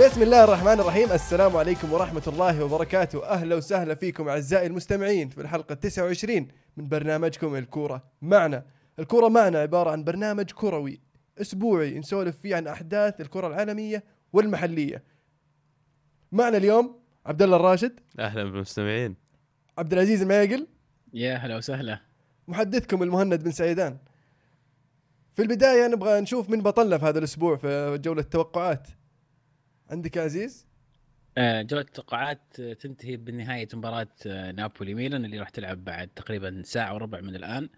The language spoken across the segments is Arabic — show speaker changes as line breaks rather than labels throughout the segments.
بسم الله الرحمن الرحيم. السلام عليكم ورحمة الله وبركاته. أهلا وسهلا فيكم أعزائي المستمعين في الحلقة 29 من برنامجكم الكورة معنا. الكورة معنا عبارة عن برنامج كروي أسبوعي نسولف فيه عن أحداث الكرة العالمية والمحلية. معنا اليوم عبد الله الراشد.
أهلا بالمستمعين.
عبد العزيز المياقل
يا هلا وسهلا.
محدثكم المهند بن سعيدان. في البداية نبغى نشوف من بطلنا في هذا الأسبوع في جولة التوقعات. عندك يا عزيز؟
آه، جولة التوقعات آه، تنتهي بنهاية مباراة آه، نابولي ميلان اللي راح تلعب بعد تقريبا ساعة وربع من الآن.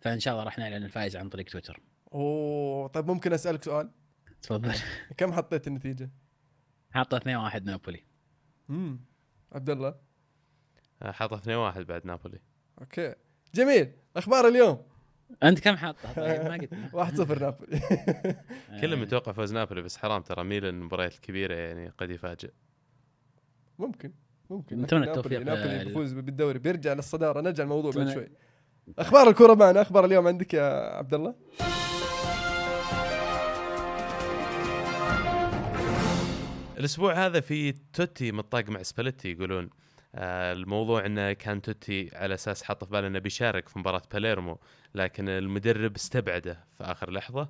فإن شاء الله راح نعلن الفائز عن طريق تويتر.
أوه طيب ممكن أسألك سؤال؟
تفضل.
كم حطيت النتيجة؟
حاطة 2 1 نابولي.
امم عبد الله.
حاط 2 1 بعد نابولي.
okay. جميل. أخبار اليوم؟
أنت كم حاطة؟ طيب ما قلت
1-0 نابولي.
كله
آه،
متوقع فوز نابولي بس حرام ترى ميلان المباريات الكبيره يعني قد يفاجئ.
ممكن ممكن.
نتمنى التوفيق
نابولي بيفوز بالدوري. بيرجع للصدارة نرجع الموضوع بعد شوي. أخبار الكورة معنا. أخبار اليوم عندك يا عبد الله
الأسبوع هذا في توتي مطاق مع سباليتي يقولون. الموضوع إنه كان توتي على أساس حاط في باله إنه بيشارك في مباراة باليرمو لكن المدرب استبعده في آخر لحظة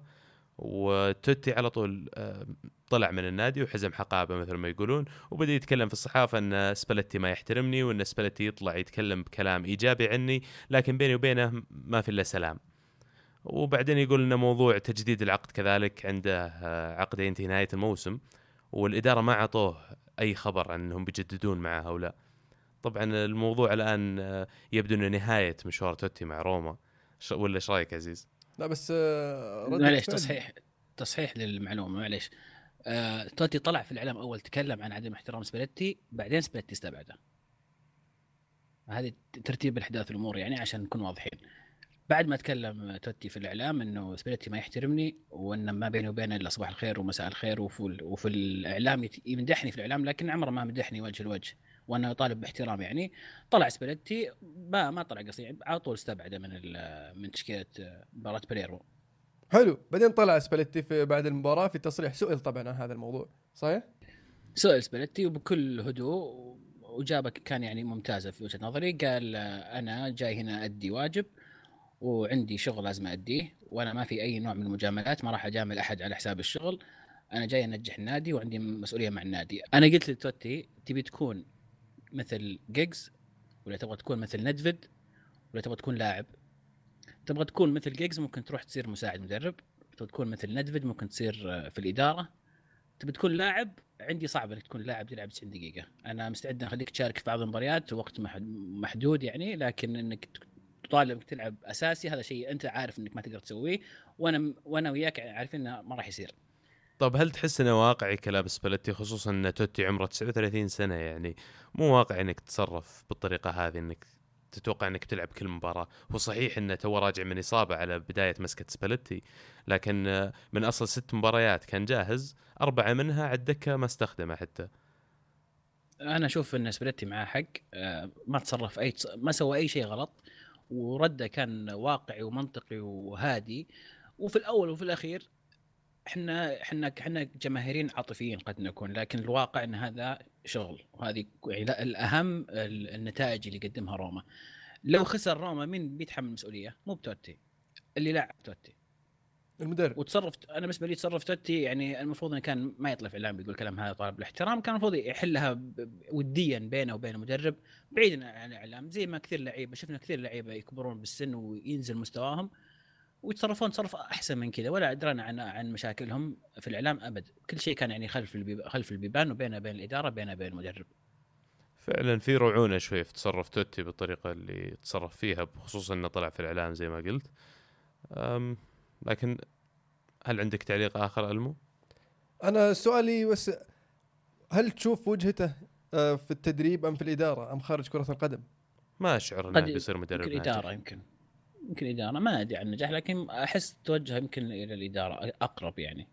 وتوتي على طول آه طلع من النادي وحزم حقائبه مثل ما يقولون وبدأ يتكلم في الصحافة إن سباليتي ما يحترمني وإن سباليتي يطلع يتكلم بكلام إيجابي عني لكن بيني وبينه ما في إلا سلام وبعدين يقول إن موضوع تجديد العقد كذلك عنده آه، عقد ينتهي نهاية الموسم والإدارة ما أعطوه أي خبر انهم بيجددون معه أو لا. طبعا الموضوع الآن آه، يبدو إنه نهاية مشوار توتي مع روما. ش- ولا إيش رأيك عزيز؟
لا بس آه،
معليش. تصحيح تصحيح للمعلومة معليش. آه، توتي طلع في الإعلام أول تكلم عن عدم احترام سباليتي بعدين سباليتي استبعده. هذه ترتيب الأحداث الأمور يعني عشان نكون واضحين. بعد ما تكلم توتي في الإعلام إنه سباليتي ما يحترمني وإن ما بيني وبينه إلا صباح الخير ومساء الخير وفي, ال- وفي الإعلام يمدحني في الإعلام لكن عمره ما مدحني وجه لوجه. وأنا يطالب باحترام يعني طلع سباليتي ما ما طلع قصدي على طول استبعده من من تشكيلة مباراة باليرمو.
حلو. بعدين طلع سباليتي في بعد المباراة في تصريح سئل طبعا عن هذا الموضوع صحيح؟
سئل سباليتي وبكل هدوء واجابه كان يعني ممتازة في وجهة نظري. قال أنا جاي هنا أدي واجب وعندي شغل لازم أديه وأنا ما في أي نوع من المجاملات ما راح أجامل أحد على حساب الشغل. أنا جاي أنجح النادي وعندي مسؤولية مع النادي. أنا قلت لتوتي تبي تكون مثل جيجز ولا تبغى تكون مثل ندفد ولا تبغى تكون لاعب. تبغى تكون مثل جيجز ممكن تروح تصير مساعد مدرب. تبغى تكون مثل ندفد ممكن تصير آه، في الإدارة. تبي تكون لاعب عندي صعب إنك تكون لاعب تلعب 90 دقيقة. أنا مستعد أخليك تشارك في بعض المباريات وقت محد- محدود يعني لكن إنك تطالب إنك تلعب أساسي هذا شيء أنت عارف إنك ما تقدر تسويه. وأنا وأنا وياك عارفين إنه ما راح يصير.
طب هل تحس إنه واقعي كلام سباليتي خصوصا إن توتي عمره 39 سنة؟ يعني مو واقعي إنك تتصرف بالطريقة هذه إنك تتوقع إنك تلعب كل مباراة. هو صحيح إنه تو راجع من إصابة على بداية مسكة سباليتي لكن من أصل ست مباريات كان جاهز أربعة منها على الدكة ما استخدمه حتى.
أنا أشوف إن سباليتي معاه حق آه، ما تصرف أي ما سوى أي شيء غلط ورده كان واقعي ومنطقي وهادي وفي الأول وفي الأخير إحنا إحنا إحنا جماهيريين عاطفيين قد نكون لكن الواقع إن هذا شغل وهذه يعني لا- الأهم ال- النتائج اللي قدمها روما. لو خسر روما مين بيتحمل المسؤولية؟ مو بتوتي. اللي لاعب توتي.
المدرب.
وتصرف أنا بالنسبة لي تصرف توتي يعني المفروض إنه كان ما يطلع في الاعلام بيقول كلام هذا طالب الاحترام كان المفروض يحلها وديا بينه وبين المدرب بعيدا عن الإعلام. زي ما كثير لعيبة شفنا كثير لعيبة يكبرون بالسن وينزل مستواهم. ويتصرفون تصرف أحسن من كذا ولا ادرانا عن عن مشاكلهم في الإعلام أبد كل شيء كان يعني خلف خلف البيبان وبينه وبين الإدارة بينه وبين المدرب
فعلا في رعونة شوي في تصرف توتي بالطريقة اللي تصرف فيها خصوصا إنه طلع في الإعلام زي ما قلت أم لكن هل عندك تعليق آخر ألمو؟
أنا سؤالي بس هل تشوف وجهته آه، في التدريب أم في الإدارة أم خارج كرة القدم؟
ما أشعر
إنه
بيصير مدرب
يمكن
ناجح.
إدارة يمكن يمكن إدارة ما أدري عن النجاح لكن أحس توجه يمكن إلى الإدارة أقرب يعني.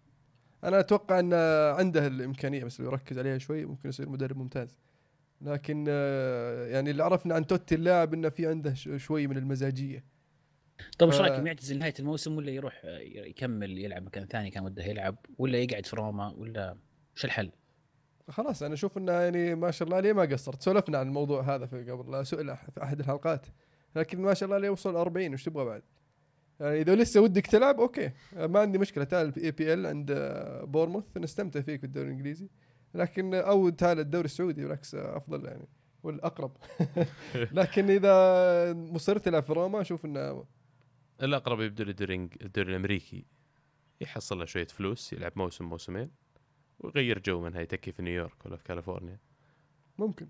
أنا أتوقع أن عنده الإمكانية بس لو يركز عليها شوي ممكن يصير مدرب ممتاز. لكن آه، يعني اللي عرفنا عن توتي اللاعب إنه في عنده شوي من المزاجية.
طيب إيش
ف-
رايكم يعتزل نهايه الموسم ولا يروح يكمل يلعب مكان ثاني كان وده يلعب ولا يقعد في روما ولا وش الحل؟
خلاص أنا أشوف إنه يعني ما شاء الله عليه ما قصرت. سولفنا عن الموضوع هذا في قبل سئل في أحد الحلقات. لكن ما شاء الله عليه وصل 40 وش تبغى بعد؟ يعني إذا لسه ودك تلعب okay. ما عندي مشكلة. تعال EPL عند بورموث نستمتع فيك بالدوري الإنجليزي. لكن أو تعال الدوري السعودي بالعكس أفضل يعني والأقرب. لكن إذا مصر تلعب في روما أشوف إنه
الأقرب يبدو الدوري الدوري الأمريكي. يحصل له شوية فلوس يلعب موسم موسمين ويغير جو منها يتكي في نيويورك ولا في كاليفورنيا.
ممكن.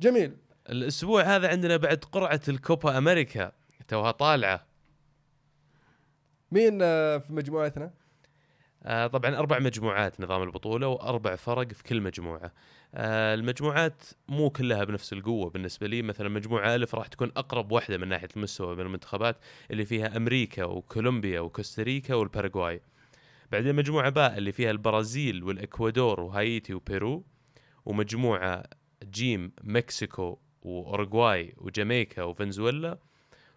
جميل.
الأسبوع هذا عندنا بعد قرعة الكوبا أمريكا. توها طالعة.
مين آه، في مجموعتنا؟
آه طبعا أربع مجموعات نظام البطولة وأربع فرق في كل مجموعة. آه المجموعات مو كلها بنفس القوة بالنسبة لي. مثلا مجموعة ألف راح تكون أقرب واحدة من ناحية المستوى من المنتخبات اللي فيها أمريكا وكولومبيا وكوستاريكا والباراغواي. بعدين مجموعة باء اللي فيها البرازيل والإكوادور وهايتي وبيرو. ومجموعة جيم مكسيكو وأوروغواي وجامايكا وفنزويلا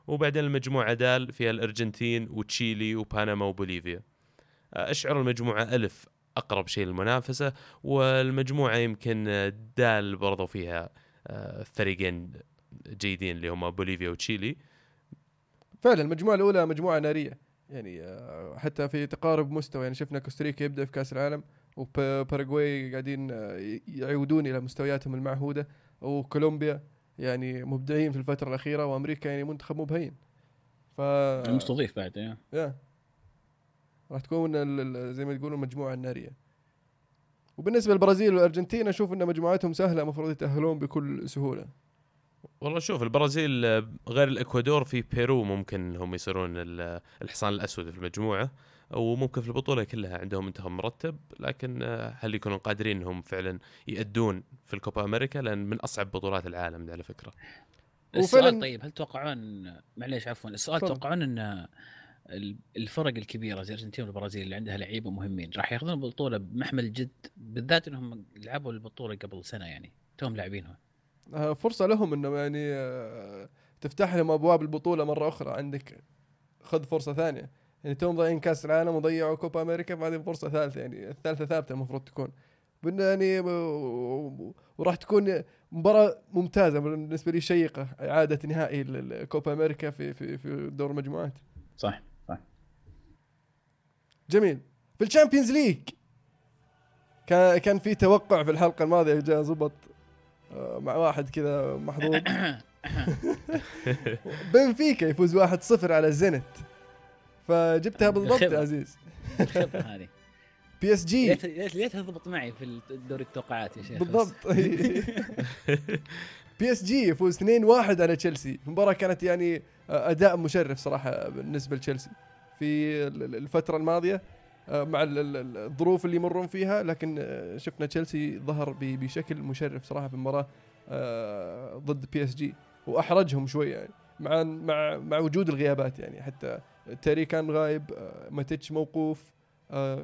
وبعدين المجموعة دال فيها الأرجنتين وتشيلي وبنما وبوليفيا. أشعر المجموعة ألف أقرب شيء للمنافسة والمجموعة يمكن دال برضو فيها آه، فريقين جيدين اللي هم بوليفيا وتشيلي.
فعلا المجموعة الأولى مجموعة نارية. يعني آه، حتى في تقارب مستوى يعني شفنا كوستاريكا يبدأ في كأس العالم وباراغواي قاعدين آه، يعودون إلى مستوياتهم المعهودة وكولومبيا يعني مبدعين في الفترة الأخيرة وأمريكا يعني منتخب مبهين. ف
المستضيف بعد إيه.
يا. راح تكون ال- ال- زي ما تقولوا المجموعه الناريه وبالنسبة للبرازيل والأرجنتين أشوف إن مجموعتهم سهلة المفروض يتأهلون بكل سهولة.
والله شوف البرازيل غير الإكوادور في بيرو ممكن هم يصيرون ال- الحصان الأسود في المجموعة. وممكن في البطولة كلها عندهم منتخب مرتب لكن آه، هل يكونون قادرين انهم فعلا يأدون في الكوبا أمريكا؟ لأن من أصعب بطولات العالم على فكرة.
السؤال طيب هل تتوقعون معليش عفوا السؤال
تفضل.
تتوقعون إن ال- الفرق الكبيرة زي الأرجنتين والبرازيل اللي عندها لعيبة مهمين راح ياخذون البطولة بمحمل جد بالذات إنهم لعبوا البطولة قبل سنة يعني توهم لاعبينها
آه، فرصة لهم انه يعني آه، تفتح لهم أبواب البطولة مرة أخرى عندك خذ فرصة ثانية. يعني توم ضايعين كاس العالم وضيعوا كوبا أمريكا بعدين فرصة ثالثة يعني الثالثه ثابتة المفروض تكون. يعني وراح تكون مباراة ممتازة بالنسبة لي شيقة إعادة نهائي للكوبا أمريكا في في في دور المجموعات.
صح صح
جميل. في ال Champions League كان كان في توقع في الحلقة الماضية جاء زبط آه، مع واحد كذا محظوظ. بنفيكا يفوز 1-0 على زينت. فجبتها بالضبط يا. عزيز.
الخبرة هذه.
بي اس جي
ليت تضبط معي في دوري التوقعات يا شيخ.
بالضبط. PSG يفوز 2-1 على تشيلسي المباراة كانت يعني أداء مشرف صراحة بالنسبة لتشيلسي في ال- ال- الفترة الماضية آه، مع ال- ال- ال- الظروف اللي يمرون فيها لكن آه، شفنا تشيلسي ظهر بشكل مشرف صراحة في المباراة آه، ضد PSG وأحرجهم شوي يعني. مع مع مع وجود الغيابات يعني. حتى تيري كان غايب آه، ماتيتش موقوف آه،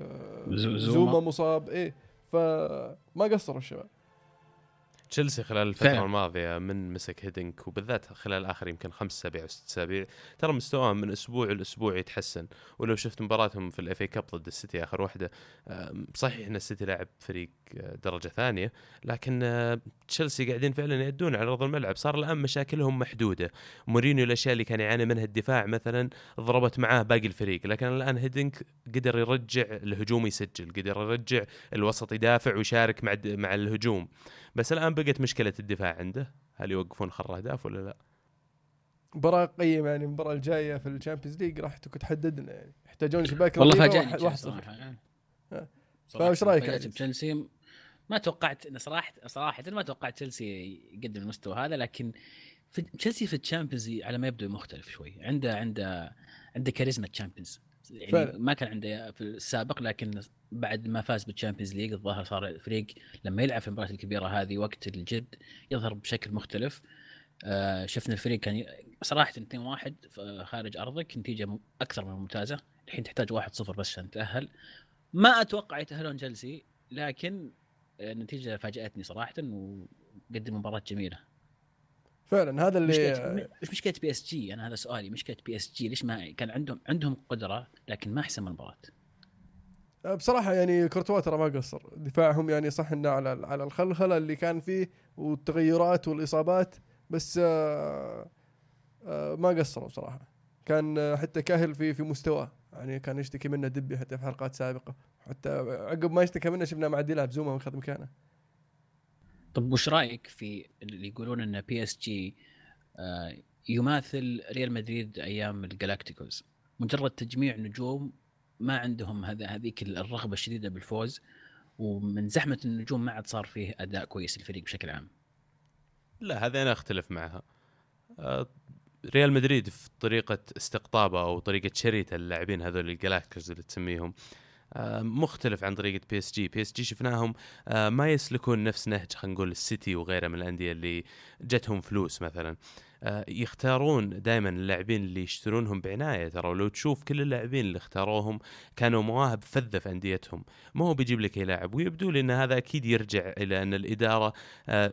زو-
زوما.
زوما.
مصاب إيه. فما قصروا الشباب.
تشيلسي خلال الفترة
فعلا.
الماضية من مسك هيدنك وبالذات خلال آخر يمكن خمس أسابيع أو ست أسابيع ترى مستواهم من أسبوع لأسبوع يتحسن. ولو شفت مباراتهم في ال FA Cup ضد السيتي آخر واحدة آم، صحيح أن السيتي لاعب فريق آه، درجة ثانية لكن آه، تشيلسي قاعدين فعلا يأدون على أرض الملعب. صار الآن مشاكلهم محدودة. مورينيو الأشياء اللي كان يعاني منها الدفاع مثلا ضربت معاه باقي الفريق لكن الآن هيدنك قدر يرجع الهجوم يسجل قدر يرجع الوسط يدافع ويشارك مع مع الهجوم. بس الآن بقت مشكلة الدفاع عنده هل يوقفون خر اهداف ولا لا؟
مباراة قيمة يعني المباراة الجاية في ال Champions League راح تحدد لنا يعني يحتاجون شباك
والله فاجأني
واحد-
تشيلسي يعني. صراحة
فايش عزيز؟
بتشيلسي ما توقعت إن صراحة صراحة ما توقعت تشيلسي يقدم المستوى هذا لكن في تشيلسي في ال Champions على ما يبدو مختلف شوي عنده عنده عنده كاريزما ال Champions يعني
فعلا.
ما كان عنده في السابق لكن بعد ما فاز بال Champions League الظاهر صار الفريق لما يلعب في المباريات الكبيرة هذه وقت الجد يظهر بشكل مختلف. آه شفنا الفريق كان صراحة 2-1 ف- خارج أرضك نتيجة أكثر من ممتازة. الحين تحتاج 1-0 بس عشان تتاهل ما أتوقع يتأهلون تشيلسي لكن آه، النتيجة فاجأتني صراحة وقدم مباراة جميلة.
فعلا هذا
مشكلة
اللي
مش مشكلة PSG أنا هذا سؤالي مشكلة PSG ليش ما كان عندهم عندهم قدرة لكن ما أحسن المباراة؟
بصراحة يعني كورتوا ترى ما قصر. دفاعهم يعني صح إنه على على الخلخلة اللي كان فيه والتغيرات والإصابات بس آه، آه، ما قصروا بصراحة. كان حتى كاهيل في في مستواه. يعني كان يشتكي منه دبي حتى في حلقات سابقة. حتى عقب ما اشتكى منه شفنا مع ديلاب زوما واخذ مكانه.
طب وش رأيك في اللي يقولون إن PSG يماثل ريال مدريد أيام الجلاكتيكوز مجرد تجميع نجوم ما عندهم هذا هذيك الرغبة الشديدة بالفوز ومن زحمة النجوم ما عاد صار فيه أداء كويس الفريق بشكل عام.
لا هذه أنا أختلف معها. آه، ريال مدريد في طريقة استقطابه أو طريقة شريته اللاعبين هذول الجلاكتيكوز اللي تسميهم آه، مختلف عن طريقة بي إس جي. بي إس جي شفناهم آه، ما يسلكون نفس نهج خلينا نقول السيتي وغيره من الأندية اللي جتهم فلوس مثلا. يختارون دائما اللاعبين اللي يشترونهم بعناية. ترى ولو تشوف كل اللاعبين اللي اختاروهم كانوا مواهب فذة في أنديتهم. ما هو بيجيب لك أي لاعب ويبدو لي إن هذا أكيد يرجع إلى أن الإدارة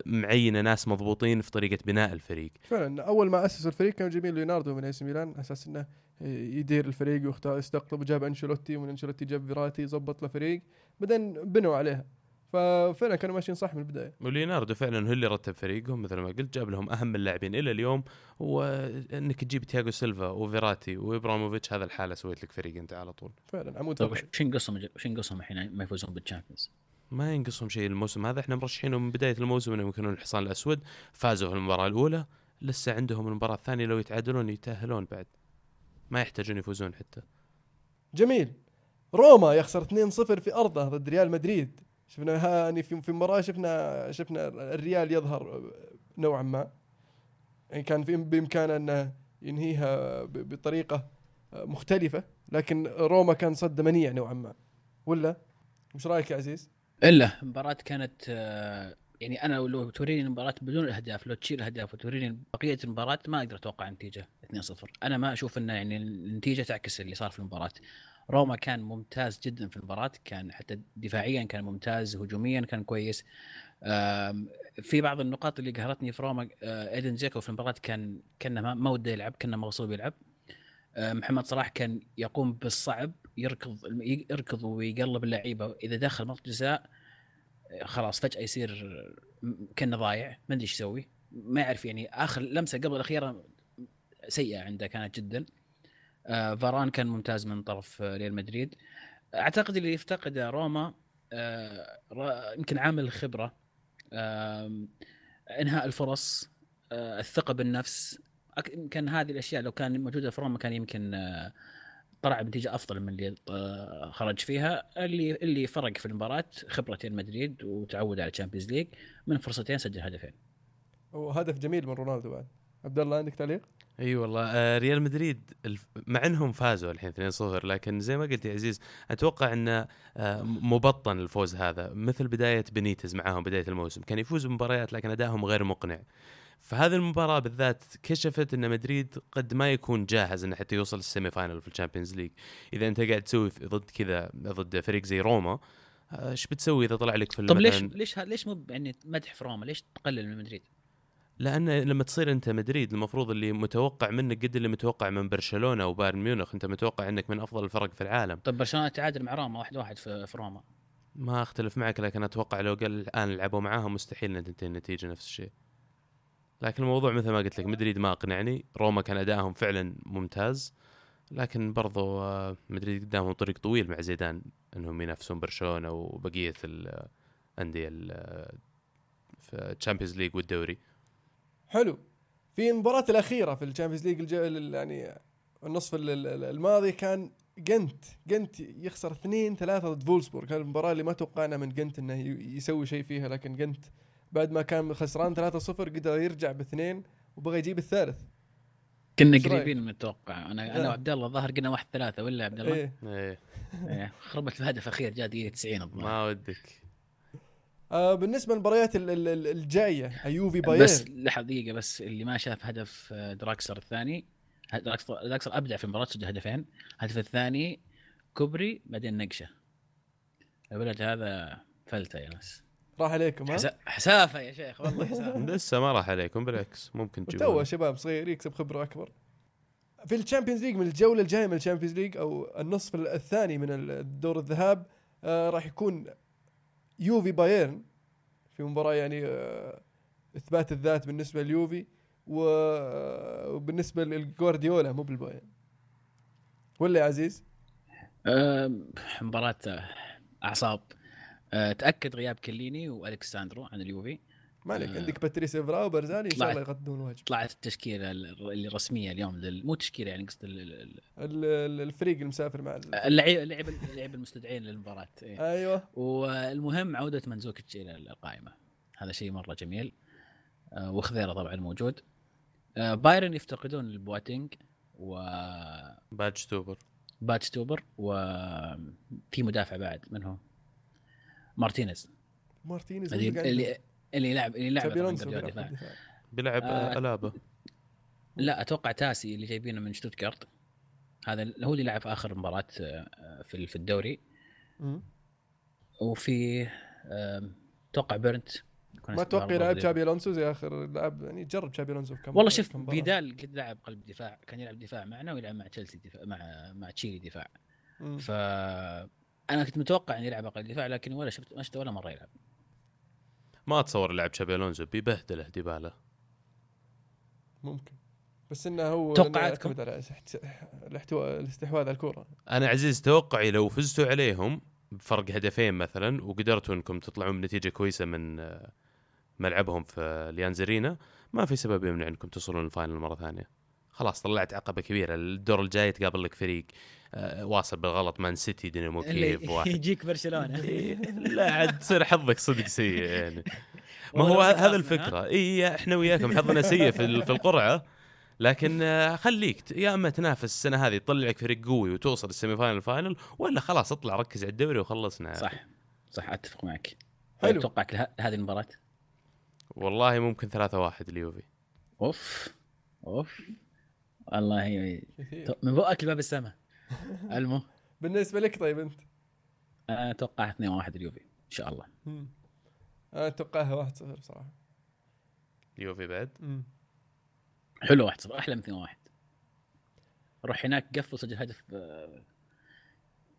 معينة ناس مضبوطين في طريقة بناء الفريق.
فعلا أول ما اسسوا الفريق كانوا جايبين ليوناردو من إي ميلان أساس إنه يدير الفريق ويختار يستقطب جاب أنشيلوتي ومن أنشيلوتي جاب فيراتي ظبط له فريق بعدين بنوا عليها ففعلا كانوا ماشيين صح من البداية.
وليوناردو فعلا هو اللي رتب فريقهم مثل ما قلت جاب لهم أهم اللاعبين إلى اليوم وإنك تجيب تياغو سيلفا وفيراتي وإبراهيموفيتش هذا لحاله سويت لك فريق أنت على طول.
فعلا عمود
طيب وش ينقصهم؟ وش ينقصهم الحين؟ ما يفوزون بال Champions
ما ينقصهم شيء الموسم هذا. إحنا مرشحينهم من بداية الموسم إنهم يكونون الحصان الأسود. فازوا في المباراة الأولى. لسه عندهم المباراة الثانية لو يتعادلون يتأهلون بعد. ما يحتاجون يفوزون حتى.
جميل. روما يخسر 2-0 في أرضه ضد ريال مدريد. شفنا هاني في في مباراه شفنا شفنا الريال يظهر نوعا ما. يعني كان في بإمكانه أنه ينهيها بطريقة مختلفة لكن روما كان صد منيع نوعا ما. ولا؟ وش رأيك يا عزيز؟
إلا المباراه كانت آه، يعني أنا لو توريني المباراة بدون الأهداف لو تشيل الأهداف وتوريني بقية المباراة ما أقدر أتوقع نتيجه 2-0 أنا ما أشوف ان يعني النتيجة تعكس اللي صار في المباراة. روما كان ممتاز جدا في المباراة كان حتى دفاعيا كان ممتاز هجوميا كان كويس. في بعض النقاط اللي قهرتني في روما آه، إيدن زيكو في المباراة كان كأنه ما- وده يلعب كأنه مغصوب يلعب. آه، محمد صلاح كان يقوم بالصعب يركض يركض ويقلب اللعيبة. إذا دخل منطقه جزاء آه، خلاص فجأة يصير كأنه ضايع ما أدري إيش يسوي. ما يعرف يعني آخر لمسة قبل الأخيرة سيئة عنده كانت جدا. آه، فاران كان ممتاز من طرف ريال مدريد. أعتقد اللي يفتقده روما آه، يمكن عامل الخبرة إنهاء الفرص آه، الثقة بالنفس. يمكن هذه الأشياء لو كان موجودة في روما كان يمكن طلع بنتيجة أفضل من اللي خرج فيها. اللي اللي فرق في المباراة خبرة ريال مدريد وتعود على ال Champions League من فرصتين سجل هدفين.
وهدف جميل من رونالدو بعد. عبد الله عندك تعليق؟
إي والله. آه، ريال مدريد الف- مع إنهم فازوا الحين 2-0 لكن زي ما قلت يا عزيز أتوقع انه آه، مبطن الفوز هذا. مثل بداية بنيتز معاهم بداية الموسم. كان يفوز بمباريات لكن أدائهم غير مقنع. فهذه المباراة بالذات كشفت إن مدريد قد ما يكون جاهز إنه حتى يوصل ال semi-final في ال Champions League، إذا أنت قاعد تسوي ضد كذا ضد فريق زي روما آه، إيش بتسوي إذا طلع لك في
طب ليش ليش ليش مو يعني مدح في روما؟ ليش تقلل من مدريد؟
لأن لما تصير أنت مدريد المفروض اللي متوقع منك قد اللي متوقع من برشلونة وبايرن ميونخ أنت متوقع إنك من أفضل الفرق في العالم.
طب برشلونة تعادل مع روما واحد واحد في, في روما.
ما أختلف معك لكن أتوقع لو قال الآن لعبوا معاهم مستحيل إن تنتهي النتيجة نفس الشيء. لكن الموضوع مثل ما قلت لك مدريد ما أقنعني. روما كان أدائهم فعلا ممتاز. لكن برضو آه، مدريد قدامهم طريق طويل مع زيدان إنهم ينافسون برشلونة وبقية الانديه ال- في ال Champions League والدوري.
حلو. في المباراة الأخيرة في ال Champions League يعني النصف ال- ال- الماضي كان جنت. جنت يخسر 2 3 ضد فولسبورغ. هذه المباراة اللي ما توقعنا من جنت إنه ي- يسوي شيء فيها لكن جنت بعد ما كان خسران 3-0 قدر يرجع باثنين وبغى يجيب الثالث.
كنا؟ قريبين من التوقع. أنا
لا.
أنا وعبد الله الظاهر قلنا واحد ثلاثة ولا يا عبد الله؟
إيه.
إيه.
إيه. خربت بهدف اخير جاء دقيقة 90 الظاهر.
ما ودك.
آه بالنسبة للمباريات ال- ال- ال- الجاية ايوفي بايرن.
بس لحظة دقيقة بس اللي ما شاف هدف آه، دراكسر الثاني دراكسر دراكسر أبدع في المباراة سجل هدفين. الهدف الثاني كوبري بعدين نقشة. الولد هذا فلتة يا ناس.
راح عليكم ها؟
حسا- حسافة يا شيخ والله حسافة.
لسه ما راح عليكم بالعكس ممكن
تو
تجيبون
شباب صغير يكسب خبرة أكبر. في ال Champions League من الجولة الجاية من ال Champions League أو النصف الثاني من الدور الذهاب آه راح يكون يوفي بايرن في مباراة يعني آه إثبات الذات بالنسبة ليوفي و- آه، وبالنسبه للجوارديولا مو بالبايرن. ولا يا عزيز؟
آم، مباراة آه، أعصاب. آه، تأكد غياب كيليني وألكساندرو عن اليوفي.
ما عليك
آه.
عندك باتريس افرا وبارزالي إن شاء
طلعت.
الله يقدمون الواجب
طلعت التشكيلة ال- الرسميه اليوم لل... مو تشكيلة يعني قصد ال- ال- ال-
ال- ال- الفريق المسافر مع ال-
اللعيبه اللعيبه اللعيبه المستدعين للمباراة إيه.
أيوه
والمهم عودة ماندزوكيتش إلى القائمة هذا شيء مرة جميل آه، وخضيرة طبعا موجود آه، بايرن يفتقدون البواتينج وباتش
باج توبر
توبر وفي مدافع بعد من هو؟ مارتينيز
مارتينيز
اللي
اللي
اللي يلعب اللي يلعب دفاع.
بيلعب
آه.
آه. ألابا
لا أتوقع تاسي اللي جايبينه من شتوتغارت هذا هو اللي لعب آخر مباراة آه، في في الدوري. وفي آم، أتوقع بيرنت
ما يلعب
اللي-
تشابي ألونسو زي آخر لعب يعني جرب تشابي ألونسو في كم
والله شوف. فيدال قد لعب قلب دفاع كان يلعب دفاع معنا ويلعب مع تشيلسي دفاع مع مع تشيلي دفاع. ف أنا كنت متوقع إنه يلعب قلب دفاع لكن ولا شفت ما شفته ولا مرة يلعب
ما اتصور لعب شابي الونزو بيبهدله ديبالا.
ممكن. بس إنه هو
توقعاتكم؟
على الاستحواذ على الكورة.
أنا عزيز توقعي لو فزتوا عليهم بفرق هدفين مثلا وقدرتوا إنكم تطلعون بنتيجة كويسة من آه، ملعبهم في أليانز أرينا ما في سبب يمنع إنكم توصلون ال final مرة ثانية. خلاص طلعت عقبة كبيرة. الدور الجاي تقابل لك فريق آه، واصل بالغلط مان سيتي دينامو كييف واحد.
يجيك
برشلونة. لا عاد تصير حظك صدق سيء يعني. ما هو هذا الفكرة. إي إحنا وياكم حظنا سيء في ال- في القرعة. لكن آه، خليك يا أما تنافس السنة هذه تطلع لك فريق قوي وتوصل ال semi-final ال final ولا خلاص اطلع ركز على الدوري وخلصنا.
صح. صح أتفق معك.
حلو.
أتوقع هذه المباراة؟
والله ممكن ثلاثة واحد اليوفي
أوف. أوف. والله من بؤك لباب السماء المو.
بالنسبة لك طيب أنت؟
أنا أتوقع 2 1 اليوفي إن شاء الله.
مم. أنا اتوقعها 1-0 صراحة.
اليوفي بعد.
مم.
حلو 1 0 أحلى من 2 1 روح هناك قفل سجل هدف آه،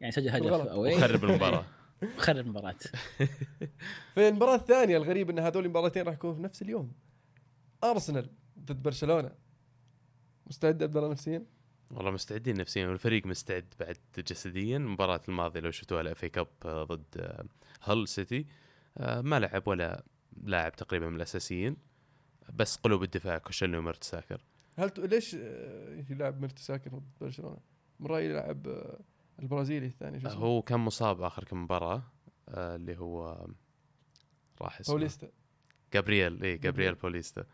يعني سجل هدف. أوي.
وخرب المباراة.
خرب المباراة.
في المباراة الثانية الغريب إن هذول المباراتين راح يكونوا في نفس اليوم. أرسنال ضد برشلونة. مستعد عبد الله نفسيا؟
والله مستعدين نفسيا والفريق مستعد بعد جسديا. المباراة الماضية لو شفتوها الافي كاب آه، ضد آه، هل سيتي آه، ما لعب ولا لاعب تقريبا من الأساسيين. بس قلوب الدفاع كوشلني ومرت ساكر
هل ت... ليش يلعب مرتساكر ضد برشلونة؟ من رأيي يلعب البرازيلي الثاني شو؟
هو كان مصاب آخر كم مباراة اللي هو راح اسمه
باوليستا
جابرييل اي جابرييل. بوليستا.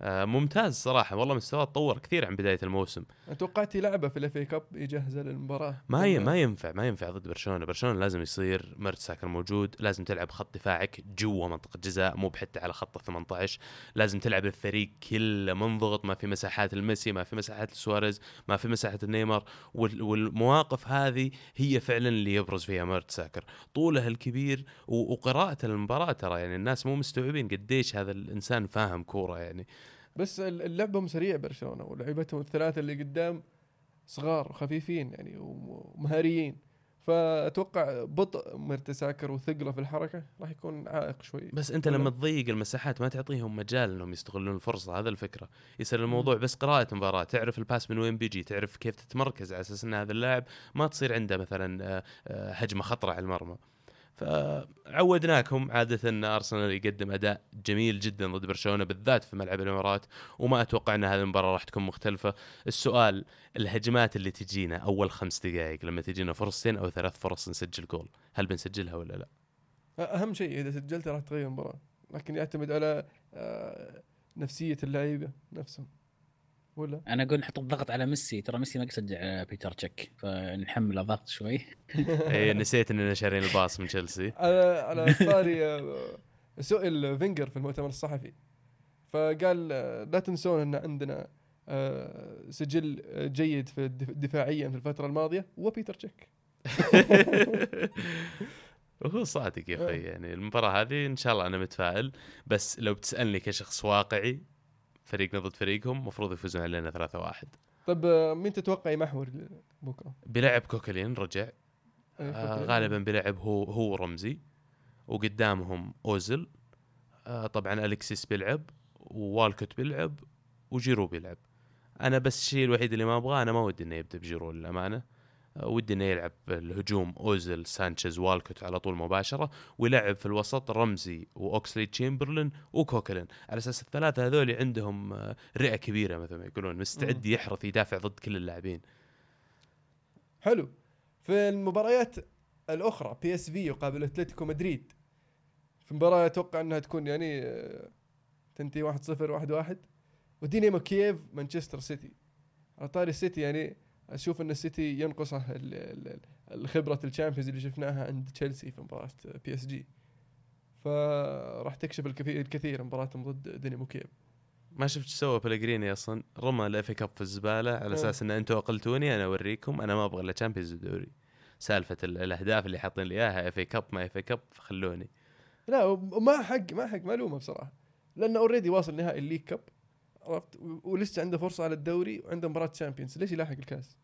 ممتاز صراحة. والله مستواه تطور كثير عن بداية الموسم.
توقعت يلعبه في ال FA Cup يجهزه للمباراة.
ما ي... ما ينفع ما ينفع ضد برشلونة. برشلونة لازم يصير مرتساكر موجود لازم تلعب خط دفاعك جوا منطقة جزاء مو بحتى على خط ال 18 لازم تلعب الفريق كله منضغط ما في مساحات الميسي ما في مساحات سواريز ما في مساحة النيمار وال... والمواقف هذه هي فعلا اللي يبرز فيها مرتساكر. طوله الكبير و... وقراءته للمباراه ترى يعني الناس مو مستوعبين قديش هذا الإنسان فاهم كورة يعني.
بس ال- لعبهم سريع برشلونة ولعيبتهم الثلاثة اللي قدام صغار وخفيفين يعني ومهاريين. فأتوقع بطء مرتساكر وثقله في الحركة راح يكون عائق شوي.
بس
أنت؟
لما تضيق المساحات ما تعطيهم مجال إنهم يستغلون الفرصة هذا الفكرة. يصير الموضوع بس قراءة مباراه تعرف الباس من وين بيجي تعرف كيف تتمركز على أساس إن هذا اللاعب ما تصير عنده مثلا آه، آه، هجمة خطرة على المرمى. فعودناكم عادة أن أرسنال يقدم أداء جميل جدا ضد برشلونة بالذات في ملعب الإمارات وما أتوقع أن هذه المباراة راح تكون مختلفة. السؤال الهجمات اللي تجينا أول خمس دقائق لما تجينا فرصتين أو ثلاث فرص نسجل جول هل بنسجلها ولا لا؟
أهم شيء إذا سجلت راح تغير المباراة لكن يعتمد على آه، نفسية اللعيبة نفسهم. ولا؟
أنا أقول نحط الضغط على ميسي ترى ميسي ما يسجل على بيتر تشيك فنحمله ضغط شوي.
إيه نسيت إننا شارين الباص من تشيلسي.
على على طاري آه، سئل فينجر في المؤتمر الصحفي فقال آه، لا تنسون إن عندنا آه، سجل آه، جيد في دفاعيا في الفترة الماضية وبيتر تشيك.
وهو صادق يا أخي يعني المباراة هذه إن شاء الله أنا متفائل بس لو بتسألني كشخص واقعي فريقنا ضد فريقهم المفروض يفوزون علينا 3-1
طيب آه، مين تتوقع يمحور بكره؟
بلعب كوكلين رجع.
إيه،
آه. غالبا بيلعب هو هو رمزي وقدامهم اوزل آه طبعا الكسيس بيلعب ووالكوت بيلعب وجيرو بيلعب. أنا بس الشيء الوحيد اللي ما أبغاه أنا ما ودي إنه يبدأ بجيرو للأمانة. ودي إنه يلعب الهجوم اوزل سانشيز والكوت على طول مباشرة ويلعب في الوسط رمزي وأوكسلي تشامبرلين وكوكلين. على أساس الثلاثة هذول عندهم آه، رئة كبيرة مثل ما يقولون مستعد. يحرث يدافع ضد كل اللاعبين.
حلو. في المباريات الأخرى PSV يقابل أتلتيكو مدريد. في مباراة أتوقع إنها تكون يعني آه، تنتهي 1-0 1-1 ودينامو كييف مانشستر سيتي. على طاري السيتي يعني أشوف أن السيتي ينقصه ال- ال- ال- الخبرة ال Champions اللي شفناها عند تشيلسي في مباراة PSG. فراح تكشف الكثير الكثير مباراتهم ضد دينامو كييف.
ما شفت إيش سوى بيلغريني أصلا؟ رمى ال FA Cup في الزبالة على
آه.
أساس إن أنتم أقلتوني أنا أوريكم أنا ما أبغى إلا Champions الدوري. سالفة ال- الأهداف اللي حاطين لي إياها FA Cup ما FA Cup خلوني
لا ومن حقه من حقه ما ألومه بصراحة. لأنه already واصل نهائي ال League Cup عرفت؟ ولسه عنده فرصة على الدوري وعنده مباراة Champions ليش يلاحق الكاس؟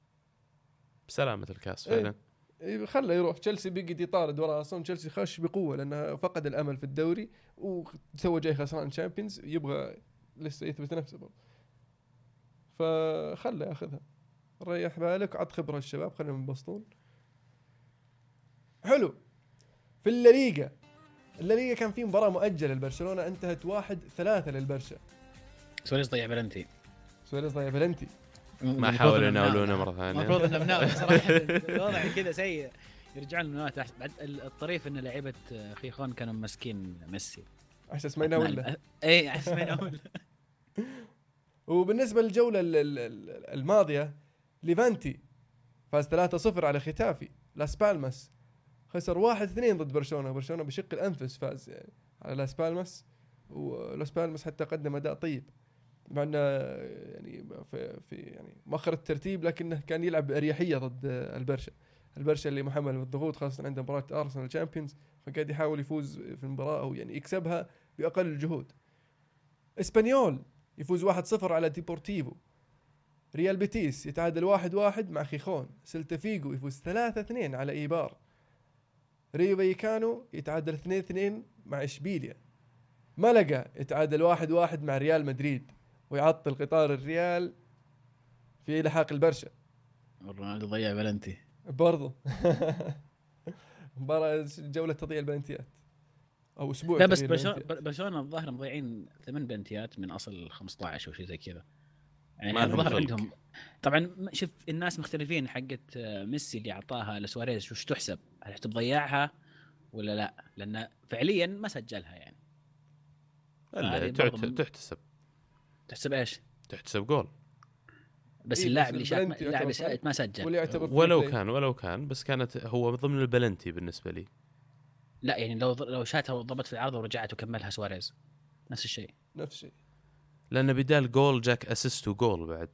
بسلامة الكاس
إيه.
فعلا.
إيه، خله يروح. تشيلسي بيقعد يطارد وراه. أصلا تشيلسي خش بقوة لأنه فقد الأمل في الدوري وسوى جاي خسران Champions يبغى لسه يثبت نفسه برضه. فخله ياخذها. ريح بالك عط خبرة الشباب خليهم ينبسطون حلو. في الليغا. الليغا كان في مباراة مؤجلة لبرشلونة انتهت واحد ثلاثة للبرشا.
سواريز ضيع بلنتي.
سواريز ضيع بلنتي
ما حاولوا يناولونه. مرة ثانية.
المفروض انه مناولة صراحة. الوضع كذا سيء. يرجعون المناولة أحسن. بعد الطريف إن لعيبة خيخون كانوا ماسكين ميسي.
عشان ما يناول له.
أي احس ما يناول
وبالنسبة للجولة ال- ال- ال- الماضية ليفانتي فاز 3-0 على ختافي. لاس بالماس. خسر 1-2 ضد برشلونة. برشلونة بشق الأنفس فاز يعني على لاس بالماس. ولاس بالماس حتى قدم أداء طيب. مع إنه يعني في, في يعني مؤخر الترتيب لكنه كان يلعب باريحيه ضد البرشا. البرشا اللي محمل بالضغوط خاصة عنده مباراة ارسنال Champions فقاعد يحاول يفوز في المباراة أو يعني يكسبها بأقل الجهود. إسبانيول يفوز 1-0 على ديبورتيفو. ريال بيتيس يتعادل 1-1 مع خيخون. سلتا فيجو يفوز 3-2 على إيبار. ريو فايكانو يتعادل 2-2 مع إشبيليا. ملقا يتعادل 1-1 مع ريال مدريد. ويعطل قطار الريال في لحاق البرشا.
رونالدو ضيع بلنتي.
برضو. مباراة جولة تضييع البلنتيات. أو أسبوع
لا بس برشلونه الظاهر مضيعين ثمان بلنتيات من أصل 15 أو شيء زي كذا. يعني الظاهر. عندهم طبعا شوف الناس مختلفين حقت آه، ميسي اللي أعطاها لسواريز. وش تحسب؟ هل تحسب ضيعها ولا لا؟ لأن فعليا ما سجلها يعني.
الا
هذه
تعت-
برضو من-
تحتسب
تحسب إيش؟
تحتسب جول.
بس
إيه،
اللاعب اللي
البلنتي
اللاعب ما سجل.
واللي يعتبر
ولو. كان ولو كان بس كانت هو ضمن البلنتي بالنسبة لي.
لا يعني لو لو شاتها وضبط في العرض ورجعت وكملها سواريز. نفس الشيء.
نفس الشيء.
لأن بدال جول جاك assist وجول بعد.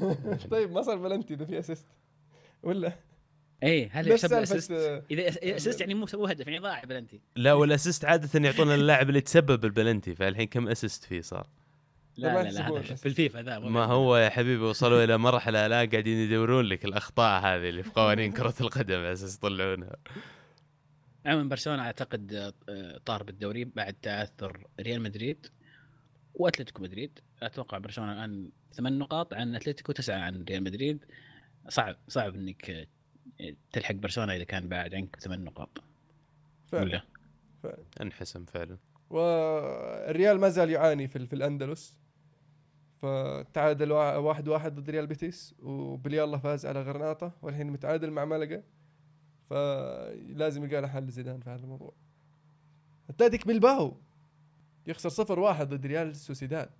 طيب ما صار بلنتي إذا في assist؟ ولا؟
اي هل يحسب؟
آه،
إذا assist يعني مو سووا هدف يعني ضاع بلنتي.
لا وال assist عادة يعطون اللاعب اللي تسبب بالبلنتي فالحين كم assist فيه صار؟
لا لا لا. في الفيفا ذا
ما هو يا حبيبي وصلوا إلى مرحلة لا قاعدين يدورون لك الأخطاء هذه اللي في قوانين كرة القدم على أساس يطلعونها.
عموما برشلونة أعتقد آه، طار بالدوري بعد تعثر ريال مدريد وأتلتيكو مدريد. أتوقع برشلونة الآن ثمان نقاط عن أتلتيكو تسعة عن ريال مدريد. صعب صعب إنك آه، تلحق برشلونة إذا كان بعد عنك ثمان نقاط.
فعلا
ولا؟
انحسم فعلا.
والريال ما زال يعاني في, في الأندلس. فتعادل وا- واحد واحد ضد ريال بيتيس وبليالله فاز على غرناطة والحين متعادل مع ملقا. فلازم يلقى له حل زيدان في هذا الموضوع. أتلتيك بلباو يخسر صفر واحد ضد ريال سوسيداد.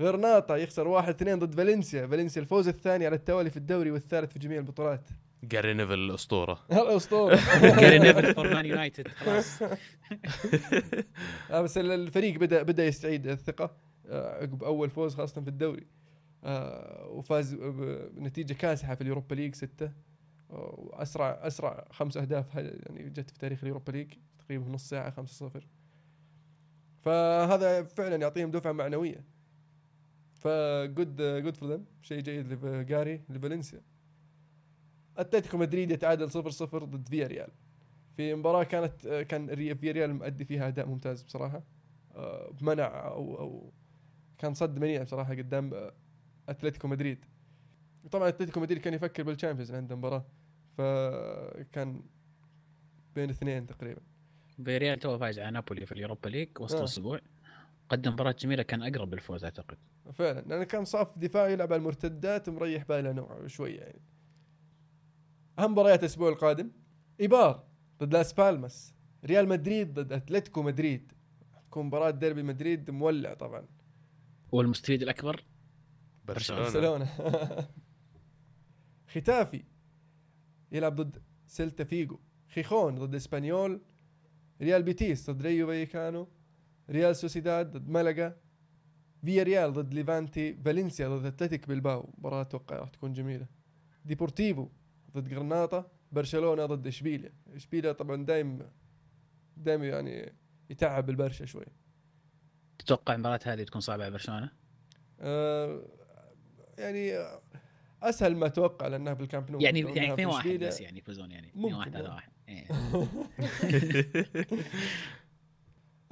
غرناطة يخسر واحد اثنين ضد فالنسيا. فالنسيا الفوز الثاني على التوالي في الدوري والثالث في جميع البطولات.
جاري نيفل الأسطورة.
الأسطورة.
جاري نيفل for Man United خلاص.
آه بس ال- الفريق بدا بدأ يستعيد الثقة. عقب أول فوز خاصة في الدوري. آه، وفاز بنتيجة كاسحة في ال Europa League ستة. آه، وأسرع أسرع خمس أهداف يعني جت في تاريخ ال Europa League تقريبا نص ساعة 5-0 فهذا فعلا يعطيهم دفعة معنوية. ف good good for them شيء جيد لجاري لفالنسيا. أتلتيكو مدريد يتعادل 0-0 ضد فيا ريال في مباراة كانت آه، كان فيا ريال مؤدي فيها أداء ممتاز بصراحة. آه، بمنع أو أو كان صد منيع بصراحة قدام آه، أتلتيكو مدريد. طبعا أتلتيكو مدريد كان يفكر بالشامبيونز عنده مباراه فكان بين اثنين تقريبا.
فياريال تو فايز على نابولي في اليوروبا ليج وسط
آه.
الأسبوع. قدم مباراة جميلة كان أقرب للفوز أعتقد.
فعلا لأنه كان صف دفاع يلعب على المرتدات ومريح باله نوع شوية يعني. أهم مباريات الأسبوع القادم إيبار ضد لاس بالماس. ريال مدريد ضد أتلتيكو مدريد. تكون مباراة ديربي مدريد مولع طبعا.
والمستفيد الأكبر؟
برشلونة.
برشلونة. ختافي. يلعب ضد سيلتا فيغو. خيخون ضد إسبانيول. ريال بيتيس ضد رايو فايكانو. ريال سوسيداد ضد ملقا. فياريال ضد ليفانتي. فالنسيا ضد أتلتيك بلباو. مباراة أتوقع راح تكون جميلة. ديبورتيفو ضد غرناطة. برشلونة ضد إشبيليا. إشبيليا طبعا دايم دايم يعني يتعب البرشا شوي.
تتوقع المباراة هذه تكون صعبة على برشلونة؟
آه يعني آه، أسهل ما أتوقع لأنها في الكامب نو.
يعني يعني
إنها في
2 1
إشبيليا-
بس يعني يفوزون يعني. 2
ممكن.
1 3
والله.
1 إيه.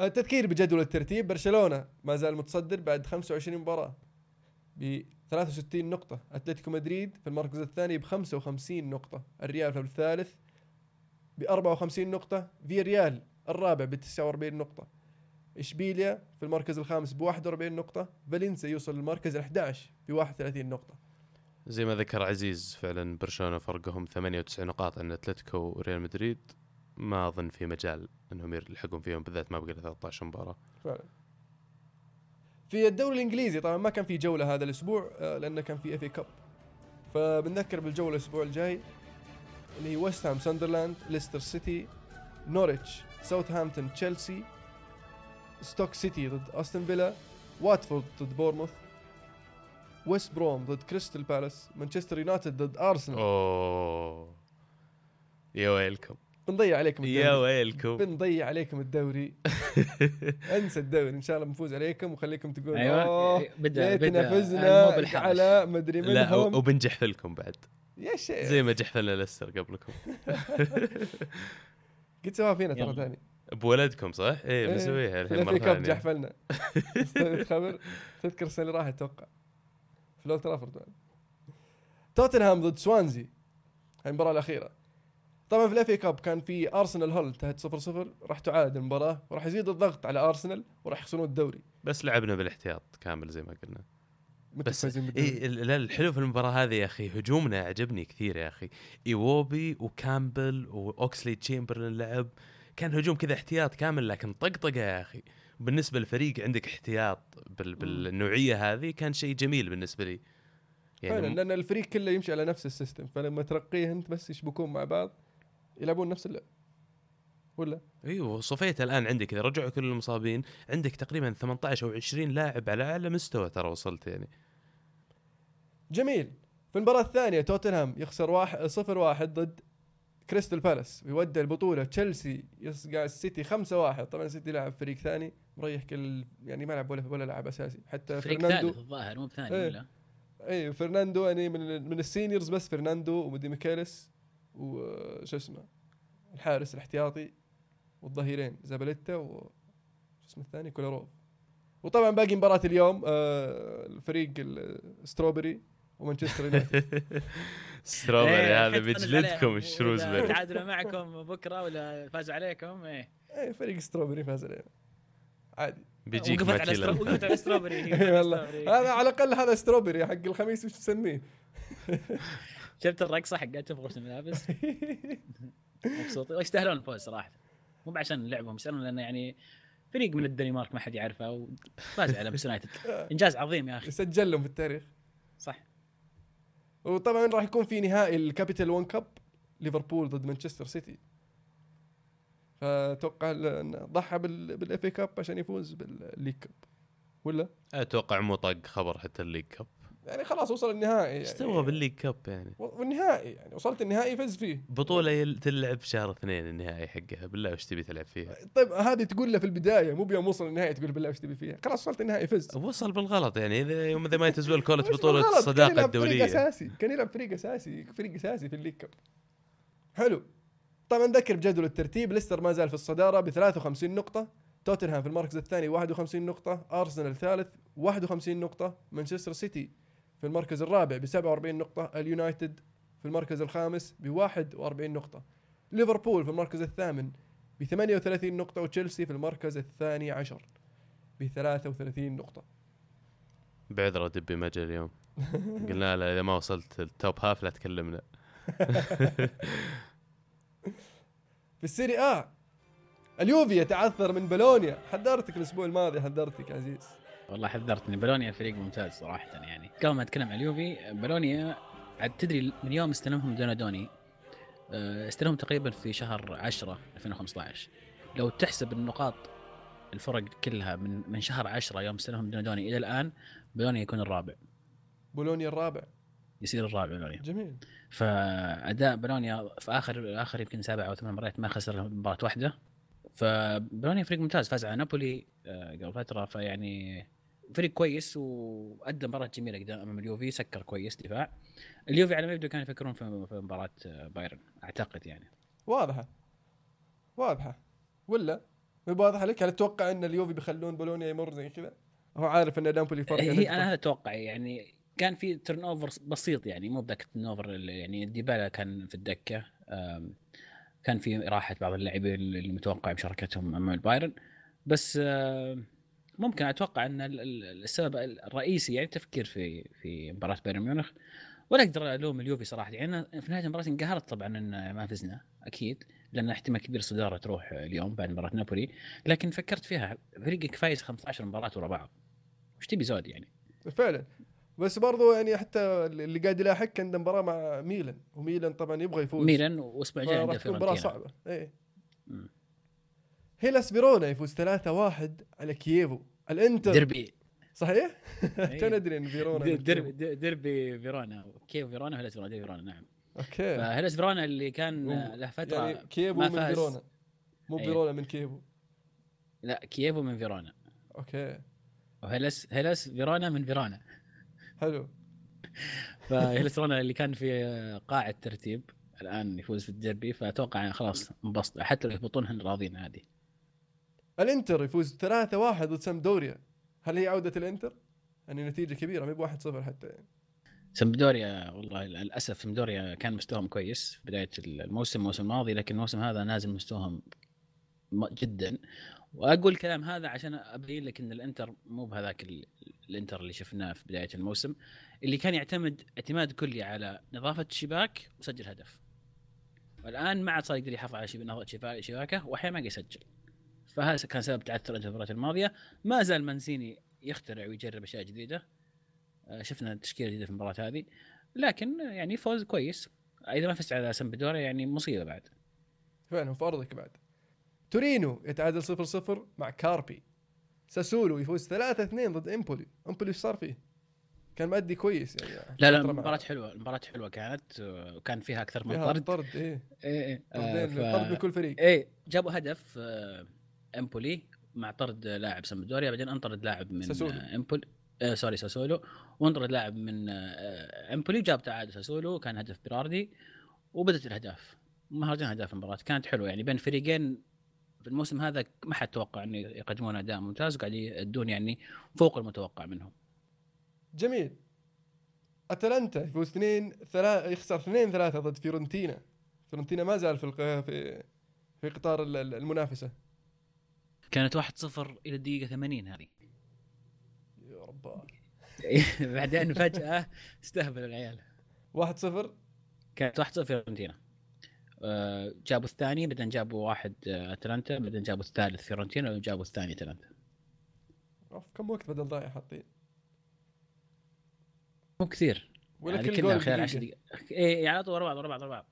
التذكير بجدول الترتيب برشلونة ما زال متصدر بعد 25 مباراة ب 63 نقطة. أتلتيكو مدريد في المركز الثاني ب 55 نقطة. الريال في الثالث ب 54 نقطة. في ريال الرابع ب 49 نقطة. إشبيليا في المركز الخامس ب 41 نقطة فالنسيا يوصل للمركز ال 11 ب 31 نقطة.
زي ما ذكر عزيز فعلا برشلونة فرقهم 98 نقاط عن أتلتيكو وريال مدريد. ما أظن في مجال إنهم يلحقون فيهم بالذات ما بقى له 13 مباراة.
فعلا. في الدوري الإنجليزي طبعا ما كان في جولة هذا الأسبوع آه، لأنه كان في إف إي كاب. فبنذكر بالجولة الأسبوع الجاي اللي هي ويست هام ساندرلاند ليستر سيتي نوريتش ساوثهامبتون تشيلسي ستوك سيتي ضد استون فيلا واتفورد ضد بورنموث ويست بروم ضد كريستال بالاس مانشستر يونايتد ضد ارسنال
أوه. يا ويلكم.
بنضيع عليكم
يا
الدوري
ويلكم.
بنضيع عليكم الدوري. انسى الدوري إن شاء الله بنفوز عليكم وخليكم تقولون
أيوه.
أوه
بدا
ليتنا
بدأ.
فزنا. على مدري
لا
منهم.
وبنجحفل لكم بعد.
يا شيخ.
زي ما جحفلنا ليستر قبلكم.
قد سواها فينا ترى. ثاني.
بولدكم صح؟ إيه
إيه،
بنسويها الحين
مرة
ثانية.
جحفلنا. خبر تذكر السنة اللي راحت أتوقع في الاولد ترافورد. توتنهام ضد سوانزي. هاي المباراة الأخيرة. طبعا في الأف كاب كان في أرسنال هول انتهت 0 0 راح تعاد المباراة وراح يزيد الضغط على أرسنال وراح يخسرون الدوري.
بس لعبنا بالاحتياط كامل زي ما قلنا. بس؟ اي لا الحلو في المباراة هذه يا أخي هجومنا عجبني كثير يا أخي. ايوبي وكامبل وأوكسلي تشامبرلين لعب. كان هجوم كذا احتياط كامل لكن طقطقه يا أخي. بالنسبة للفريق عندك احتياط بال بالنوعية هذه كان شيء جميل بالنسبة لي.
فعلا
يعني م-
لأن الفريق كله يمشي على نفس ال system. فلما ترقيه أنت بس يشبكون مع بعض يلعبون نفس اللعب. ولا؟
أيوه صفيت الآن عندك إذا رجعوا كل المصابين عندك تقريبا 18 أو 20 لاعب على أعلى مستوى ترى وصلت يعني.
جميل. في المباراة الثانية توتنهام يخسر واحد صفر واحد ضد كريستال بالاس ويودع البطولة. تشيلسي يصقع السيتي خمسة واحد. طبعا السيتي لاعب فريق ثاني مريح كل يعني ما لعب ولا ولا لاعب أساسي. حتى
فريق
فرناندو
ثالث الظاهر مو بثاني
إيه.
ولا؟
اي فرناندو يعني من من ال seniors بس فرناندو ودي ميكيليس وشو اسمه الحارس الاحتياطي والظهيرين زاباليتا و شو اسمه الثاني؟ كولاروف وطبعا باقي مباراة اليوم آه الفريق ال strawberry ومانشستر يونايتد.
strawberry
إيه،
هذا بيجلدكم
عليهم.
الشروزبري
تعادلوا معكم بكرة ولا فازوا عليكم إيه.
اي فريق strawberry فاز عليه. عادي.
بيجيك
وقفت على وقفت على strawberry.
اي والله. هذا على الأقل هذا strawberry حق الخميس وش تسميه؟
شفت الرقصة حقت في غرفة الملابس؟ مبسوطين. ويستاهلون الفوز صراحة. مو عشان لعبهم يستاهلون لأنه يعني فريق من الدنمارك ما حد يعرفه وفاز على مانشستر يونايتد. إنجاز عظيم يا أخي.
يسجل لهم في التاريخ.
صح.
وطبعا راح يكون في نهائي ال Capital One Cup ليفربول ضد مانشستر سيتي. فأتوقع ضحى بال FA Cup عشان يفوز بال League Cup. ولا؟
أتوقع مو طق خبر حتى الليج كاب.
يعني خلاص وصل النهائي
إيش
يعني.
تبغى بالليج كاب يعني؟
والنهائي يعني وصلت النهائي فز فيه.
بطولة يل- تلعب شهر اثنين النهائي حقها بالله وش تبي تلعب فيها؟
طيب هذه تقول له في البداية مو بيوم وصل النهائي تقول بالله إيش تبي فيها. خلاص وصلت النهائي فز.
وصل بالغلط يعني إذا يوم إذا ما يتزول كولة
وش؟ كان
الصداقة
يلعب فريق أساسي كان يلعب فريق أساسي فريق أساسي في الليج كاب. حلو. طبعا نذكر بجدول الترتيب ليستر ما زال في الصدارة ب 53 نقطة توتنهام في المركز الثاني 51 نقطة أرسنال ثالث 51 نقطة مانشستر سيتي في المركز الرابع ب 47 نقطة اليونايتد في المركز الخامس ب 41 نقطة. ليفربول في المركز الثامن ب 38 نقطة وتشيلسي في المركز الثاني عشر ب 33 نقطة.
بعذرة دبي ما جاء اليوم. قلنا له إذا ما وصلت ال top half لا تكلمنا.
في السيري آ اليوفي يتعثر من بولونيا. حذرتك الأسبوع الماضي حذرتك عزيز.
والله حذرتني. بولونيا فريق ممتاز صراحة يعني. قبل ما أتكلم عن اليوفي بولونيا عاد تدري من يوم استلمهم دونادوني آه، استلمهم تقريبا في شهر 10 2015 لو تحسب النقاط الفرق كلها من من شهر 10 يوم استلمهم دونادوني إلى الآن بولونيا يكون الرابع.
بولونيا الرابع.
يصير الرابع بولونيا
جميل.
فأداء بولونيا في آخر آخر يمكن سبع أو ثمان مباريات ما خسر مباراة واحدة. فبولونيا فريق ممتاز فاز على نابولي آه، قبل فترة. فيعني فريق كويس وأدى مباراة جميلة قدام أمام اليوفي سكر كويس دفاع. اليوفي على ما يبدو كانوا يفكرون في مباراة بايرن أعتقد يعني.
واضحة. واضحة. ولا؟ واضحة لك؟ هل تتوقع إن اليوفي بيخلون بولونيا يمر زي كذا؟ هو عارف إن نابولي فرق
هي
نقطة.
أنا هذا توقعي يعني كان في turnover بسيط يعني مو بذاك ال turnover يعني ديبالا كان في الدكة كان في راحة بعض اللاعبين اللي متوقع مشاركتهم أمام البايرن. بس ممكن أتوقع أن ال- ال- السبب الرئيسي يعني التفكير في في مباراة بايرن ميونخ. ولا أقدر ألوم اليوفي صراحة. يعني في نهاية المباراة انقهرت طبعا إن ما فزنا أكيد لأن احتمال كبير الصدارة تروح اليوم بعد مباراة نابولي. لكن فكرت فيها فريقك فايز 15 مباراة ورا بعض. وش تبي زود يعني؟
فعلا. بس برضو يعني حتى اللي قاعد يلاحق عنده مباراة مع ميلان. وميلان طبعا يبغى يفوز.
ميلان وأسبوع جاي عنده مباراة
صعبة. إيه.
مم.
هيلاس فيرونا يفوز 3-1 على كييفو. الإنتر.
ديربي.
صحيح؟
إيه.
كان أدري إن فيرونا
ديربي
كييفو.
ديربي فيرونا. كيف فيرونا وهيلاس فيرونا. ديربي فيرونا نعم.
okay.
فهيلاس فيرونا اللي كان. له فترة
يعني كييفو من. فيرونا. مو. فيرونا من كييفو.
لا كييفو من فيرونا.
okay.
وهيلاس هيلاس فيرونا من فيرونا.
حلو.
فهيلاس فيرونا اللي كان في قاع الترتيب الآن يفوز في الديربي فأتوقع خلاص انبسط. حتى لو يهبطون راضيين عادي.
الانتر يفوز 3-1 ضد سامبدوريا هل هي عودة الانتر؟ يعني نتيجة كبيرة ما ب 1-0 حتى يعني.
سمدوريا والله للأسف سمدوريا كان مستواهم كويس في بداية الموسم الموسم الماضي لكن الموسم هذا نازل مستواهم جدا وأقول الكلام هذا عشان أبين لك إن الإنتر مو بهذاك ال- الإنتر اللي شفناه في بداية الموسم اللي كان يعتمد اعتماد كلي على نظافة الشباك وسجل هدف والآن ما عاد صار يقدر يحافظ على شباكه واحيانا ما يسجل فهذا كان سبب تعثر المباراه الماضية. ما زال مانسيني يخترع ويجرب أشياء جديدة. آه، شفنا تشكيلة جديدة في المباراة هذه. لكن يعني فوز كويس. إذا ما فزت على سمبدوريا يعني مصيبة بعد.
فعلا في ارضك بعد. تورينو يتعادل 0-0 مع كاربي. ساسولو يفوز 3-2 ضد إمبولي. إمبولي إيش صار فيه؟ كان مأدي كويس يعني.
لا لا المباراة حلوة المباراة حلوة كانت آه، وكان فيها أكثر من
فيها
طرد.
طرد
إيه. إيه آه،
طردين
ف-
طرد من كل فريق.
إيه جابوا هدف آه، امبولي مع طرد لاعب سمدوريا بعدين انطرد لاعب من
ساسولو.
امبولي آه sorry ساسولو. وانطرد لاعب من آه، امبولي جاب تعادل ساسولو كان هدف بيراردي وبدت الأهداف. مهرجان أهداف المباراة كانت حلوة. يعني بين فريقين في الموسم هذا ما حد توقع ان يقدمون أداء ممتاز وقاعد يدون يعني فوق المتوقع منهم.
جميل. أتلانتا يفوز 2 3 يخسر 2 3 ضد فيورنتينا. فيورنتينا ما زال في في في قطار ال- ال- المنافسة.
كانت 1-0 إلى الدقيقة 80 هذه.
يا رب
بعدين فجأة استهبلوا العيال.
1 0
كانت 1-0 فيورنتينا آه، جابوا الثاني بعدين جابوا واحد آه، أتلانتا بعدين جابوا الثالث فيورنتينا وجابوا الثاني أتلانتا.
كم وقت بدل ضايع حاطين
مو كثير.
ولا
يعني
كل جول
خلال 10
دقيقة.
دقائق اي على طول ورا بعض ورا بعض ورا بعض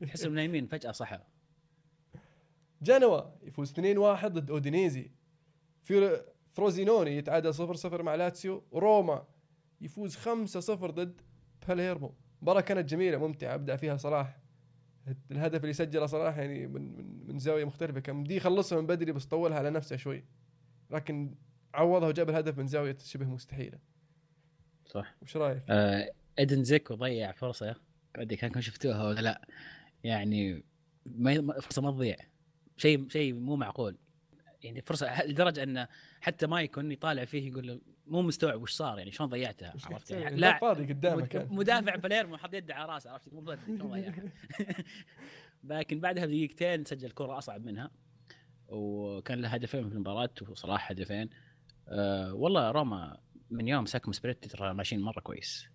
تحس انهم نايمين فجأة صحوا
جنوا يفوز 2 1 ضد أودينيزي. فروزينوني يتعادل 0 0 مع لاتسيو. روما يفوز 5-0 ضد باليرمو مباراة كانت جميلة ممتعة أبدع فيها صلاح. الهدف اللي سجله صلاح يعني من من, من زاوية مختلفة. كان بدي يخلصها من بدري بس طولها على نفسه شوي. لكن عوضها وجاب الهدف من زاوية شبه مستحيلة.
صح.
وش رأيك؟
آه إدين دزيكو ضيع فرصة. ما ادري كانكم شفتوها ولا لا. يعني ما ما- فرصة ما تضيع. شيء شيء مو معقول. يعني فرصة لدرجة انه حتى مايكون يطالع فيه يقول له مو مستوعب وش صار يعني شلون ضيعتها عرفت؟ يعني
لا فاضي
مد-
كان
مدافع باليرمو حط يده على راسه عرفت؟ مو شلون ضيعها؟ لكن بعدها بدقيقتين سجل كرة أصعب منها وكان له هدفين في المباراة وصلاح هدفين. أه والله روما من يوم مسكهم سباليتي ترى ماشيين مرة كويس.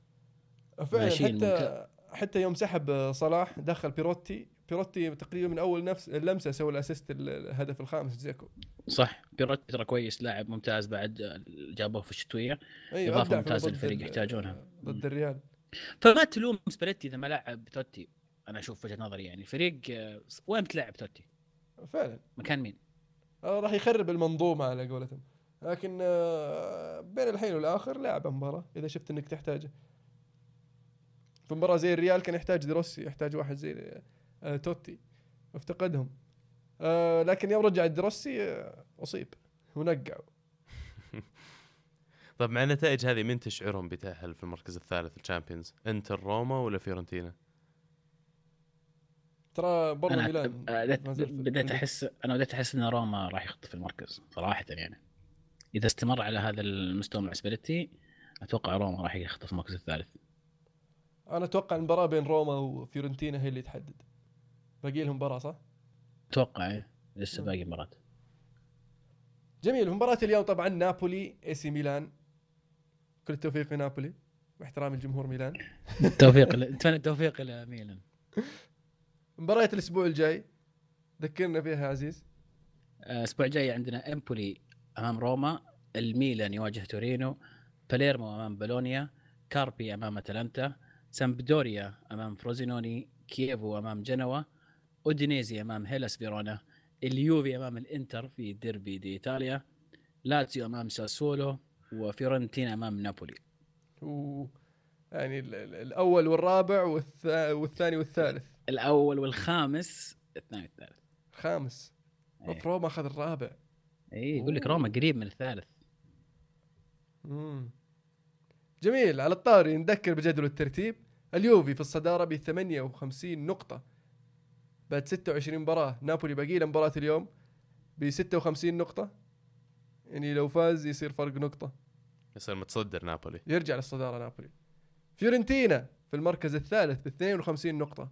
فعلا حتى حتى يوم سحب صلاح دخل بيروتي بيروتي تقريبا من أول نفس اللمسة سوى ال assist الهدف الخامس دزيكو.
صح. بيروتي ترى كويس لاعب ممتاز بعد جابوه في
الشتوية. في
ممتازة
ضد
للفريق يحتاجونها.
ضد الريال.
فما تلوم سباليتي إذا ما لعب توتي أنا أشوف وجهة نظري يعني. الفريق آه، وين بتلعب توتي؟
فعلا.
مكان مين؟
آه، راح يخرب المنظومة على قولتهم. لكن آه، بين الحين والآخر لاعب مباراة إذا شفت إنك تحتاجه. في مباراة زي الريال كان يحتاج دي روسي يحتاج واحد زي توتي افتقدهم. آه، لكن يوم رجع دي روسي آه، أصيب. ونقع
طيب مع النتائج هذه مين تشعرهم بيتاهل في المركز الثالث ال Champions؟ إنتر روما ولا فيورنتينا؟
ترى برضو ميلان
آه، بديت احس أنا بديت أحس إن روما راح يخطف المركز صراحة يعني. إذا استمر على هذا المستوى مع سباليتي أتوقع روما راح يخطف المركز الثالث.
أنا أتوقع المباراة بين روما وفيورنتينا هي اللي تحدد. باقي لهم مباراة صح؟
أتوقع إيه، لسه باقي مباراة.
جميل. مباراة اليوم طبعا نابولي إي سي ميلان. كل التوفيق لنابولي واحترام الجمهور ميلان.
التوفيق نتمنى التوفيق إلى ميلان.
مباراة الأسبوع الجاي. ذكرنا فيها عزيز.
آه، الأسبوع الجاي عندنا إمبولي أمام روما. الميلان يواجه تورينو. باليرمو أمام بولونيا. كاربي أمام أتلانتا. سامبدوريا أمام فروزينوني. كييفو أمام جنوا. أودينيزي أمام هيلاس فيرونا اليوفي أمام الإنتر في ديربي دي ايطاليا لاتسيو أمام ساسولو وفيورنتينا أمام نابولي.
و يعني ال- ال- الأول والرابع والث... والثاني والثالث.
الأول والخامس الثاني والثالث.
الخامس. اوف روما أخذ الرابع.
اي يقول لك روما قريب من الثالث.
مم. جميل على الطاري نذكر بجدول الترتيب. اليوفي في الصدارة ب 58 نقطة. بعد 26 مباراة نابولي باقي له مباراة اليوم ب 56 نقطة. يعني لو فاز يصير فرق نقطة.
يصير متصدر نابولي.
يرجع للصدارة نابولي. فيورنتينا في المركز الثالث ب 52 نقطة.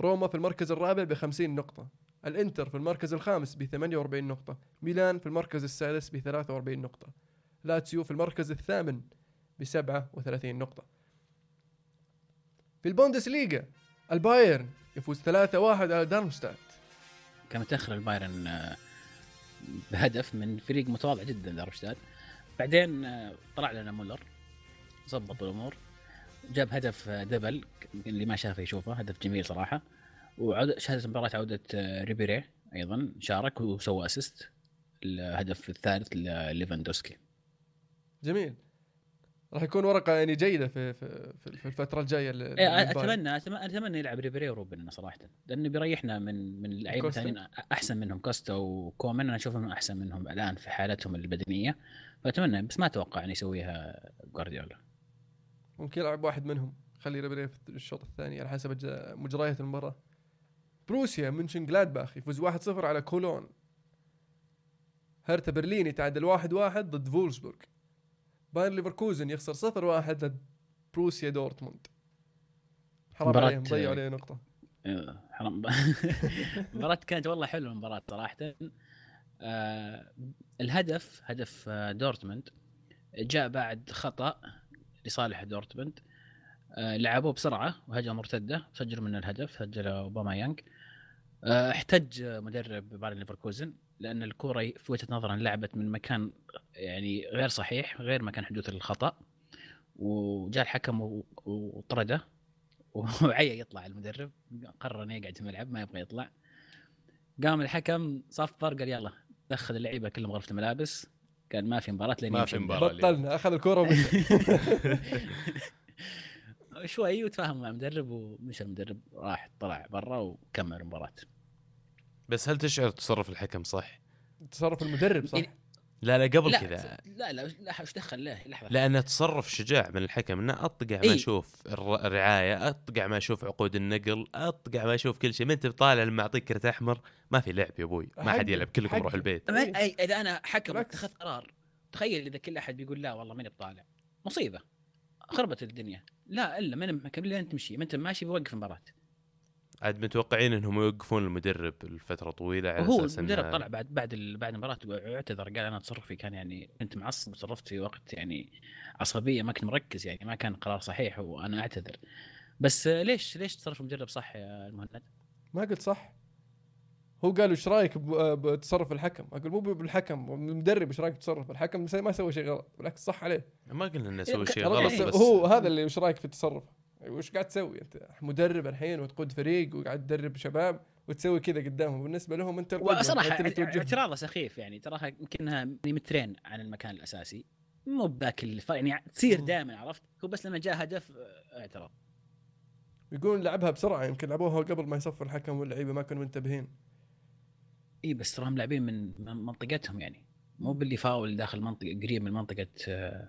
روما في المركز الرابع ب 50 نقطة. الإنتر في المركز الخامس ب 48 نقطة. ميلان في المركز السادس ب 43 نقطة. لاتسيو في المركز الثامن ب 37 نقطة. في البوندسليغا البايرن يفوز 3-1 على دارمشتاد.
كان متاخر البايرن آه، بهدف من فريق متواضع جدا دارمشتاد بعدين آه، طلع لنا مولر ظبط الأمور جاب هدف آه، double اللي ما شافه يشوفه هدف جميل صراحة. مباراة عودة آه، ريبيري أيضا شارك وسوى assist الهدف الثالث لليفاندوسكي
جميل. راح يكون ورقة يعني جيدة في في في لل-
إيه،
للبايرن.
اتمنى اتمنى أتمنى يلعب ريبيري وروبن صراحة لأنه بيريحنا من من
لعيبة؟
ثانيين أحسن منهم كوستا وكومان. أنا أشوفهم أحسن منهم الآن في حالتهم البدنية فأتمنى بس ما أتوقع ان يسويها جوارديولا.
ممكن يلعب واحد منهم خلي ريبيري في الشوط الثاني على حسب مجريات المباراة. بروسيا منشن جلادباخ يفوز 1-0 على كولون. هرتا برلين يتعادل 1-1 ضد فولسبورغ. باير ليفركوزن يخسر 0-1 ضد بروسيا دورتموند. حرام عليهم ضيعوا عليه نقطة.
آه، حرام. المباراة كانت والله حلوة المباراة صراحة. آه الهدف هدف آه دورتموند. جاء بعد خطأ لصالح دورتموند. آه لعبوه بسرعة وهجمة مرتدة سجلوا من الهدف سجل أوباما يانج احتج مدرب بايرن ليفركوزن لأن الكرة في وجهة نظره لعبت من مكان يعني غير صحيح غير مكان حدوث الخطأ وجاء الحكم وطرده وعيا يطلع المدرب قرر إنه يقعد في الملعب ما يبغى يطلع قام الحكم صفر قال يلا دخل اللعيبة كلهم غرفة الملابس قال ما في مباراة لين
ما في. مباراة.
بطلنا أخذ الكورة
شوي وتفاهم مع المدرب ومشى المدرب راح طلع برا وكمل المباراة.
بس هل تشعر تصرف الحكم صح؟
تصرف المدرب صح؟
لا لا قبل
لا
كذا.
لا لا لا وش دخل؟ له لحظة.
لأنه تصرف شجاع من الحكم إنه أطقع ما. أشوف الر- الرعاية أطقع ما أشوف عقود النقل أطقع ما أشوف كل شيء. ما أنت بطالع لما أعطيك كرت أحمر ما في لعب يا أبوي. ما حد يلعب كلكم. روحوا البيت.
أي إذا أنا حكم. اتخذ قرار تخيل إذا كل أحد بيقول لا والله ماني بطالع. مصيبة. خربت الدنيا. لا إلا من محكم لين تمشي. ما أنت ماشي بوقف المباراة.
عاد متوقعين إنهم يوقفون المدرب لفترة طويلة على
وهو
أساس
المدرب طلع بعد بعد ال- بعد المباراة واعتذر قال أنا تصرفي كان يعني كنت معصب وتصرفت في وقت يعني عصبية ما كنت مركز يعني ما كان قرار صحيح وأنا أعتذر. بس ليش ليش تصرف المدرب صح يا المهند؟
ما قلت صح. هو قال إيش رأيك بتصرف الحكم؟ أقول مو بالحكم المدرب إيش رأيك بتصرف؟ الحكم ما سوى شيء غلط بالعكس صح عليه.
ما قلنا إنه سوى شيء
ترى
غلط
بس. هو هذا اللي إيش رأيك في التصرف؟ وش قاعد تسوي أنت؟ مدرب الحين وتقود فريق وقاعد تدرب شباب وتسوي كذا قدامهم. بالنسبة لهم أنت وصراحة توجههم.
اعتراضه سخيف يعني تراها يمكنها مترين عن المكان الأساسي. مو بذاك يعني تصير. دائما عرفت؟ هو بس لما جاء هدف آه، اعتراض.
يقولون لعبها بسرعة يمكن لعبوها قبل ما يصفر الحكم واللعيبة ما كانوا منتبهين.
إي بس تراهم لاعبين من من منطقتهم يعني. مو باللي فاول داخل منطقة قريب من منطقة آه،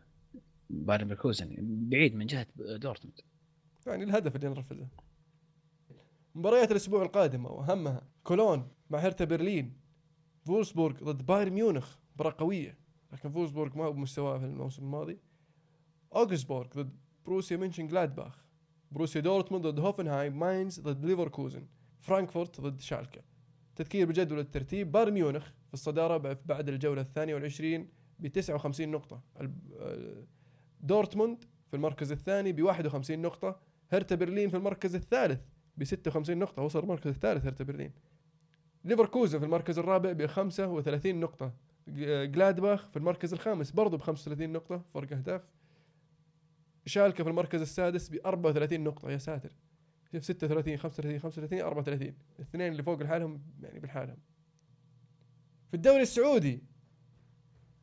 بايرن ليفركوزن. بعيد من جهة دورتموند.
يعني الهدف اللي نرفزه. مباريات الأسبوع القادمة وأهمها كولون مع هرتا برلين. فولسبورغ ضد بايرن ميونخ مباراة قوية. لكن فولسبورغ ما هو بمستواه في الموسم الماضي. أوغسبورغ ضد بروسيا منشن جلادباخ بروسيا دورتموند ضد هوفنهايم ماينز ضد ليفركوزن. فرانكفورت ضد شالكة. تذكير بجدول الترتيب بايرن ميونخ في الصدارة بعد الجولة الثانية والعشرين ب 59 نقطة. الب- آه، دورتموند في المركز الثاني ب 51 نقطة. هرتا برلين في المركز الثالث ب 56 نقطة. وصل المركز الثالث هرتا برلين. ليفركوزن في المركز الرابع ب 35 نقطة. ج- جلادباخ في المركز الخامس برضو ب 35 نقطة فرق أهداف. شالكة في المركز السادس ب 34 نقطة. يا ساتر. 36 35 35 34 الاثنين اللي فوق لحالهم يعني بالحالهم. في الدوري السعودي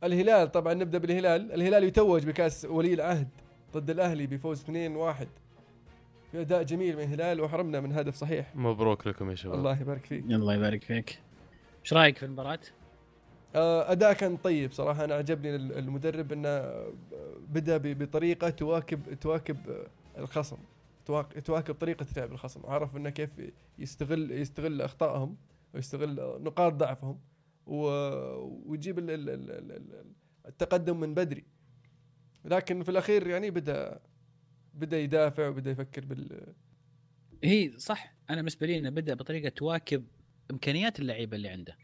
الهلال طبعا نبدأ بالهلال. الهلال يتوج بكأس ولي العهد ضد الأهلي بفوز 2-1 في أداء جميل من الهلال وحرمنا من هدف صحيح.
مبروك لكم يا شباب.
الله يبارك فيك.
الله يبارك فيك. إيش رأيك في المباراة؟
آه، أداء كان طيب صراحة. أنا عجبني ال- المدرب إنه آه، بدأ ب- بطريقة تواكب تواكب آه، الخصم. تواكب طريقة لعب الخصم. عرف إنه كيف يستغل يستغل أخطائهم ويستغل نقاط ضعفهم ويجيب ال- ال- ال- ال- ال- التقدم من بدري. لكن في الأخير يعني بدأ بدأ يدافع وبدأ يفكر بال
هي صح. أنا بالنسبة لي إنه بدأ بطريقة تواكب إمكانيات اللعيبة اللي عنده.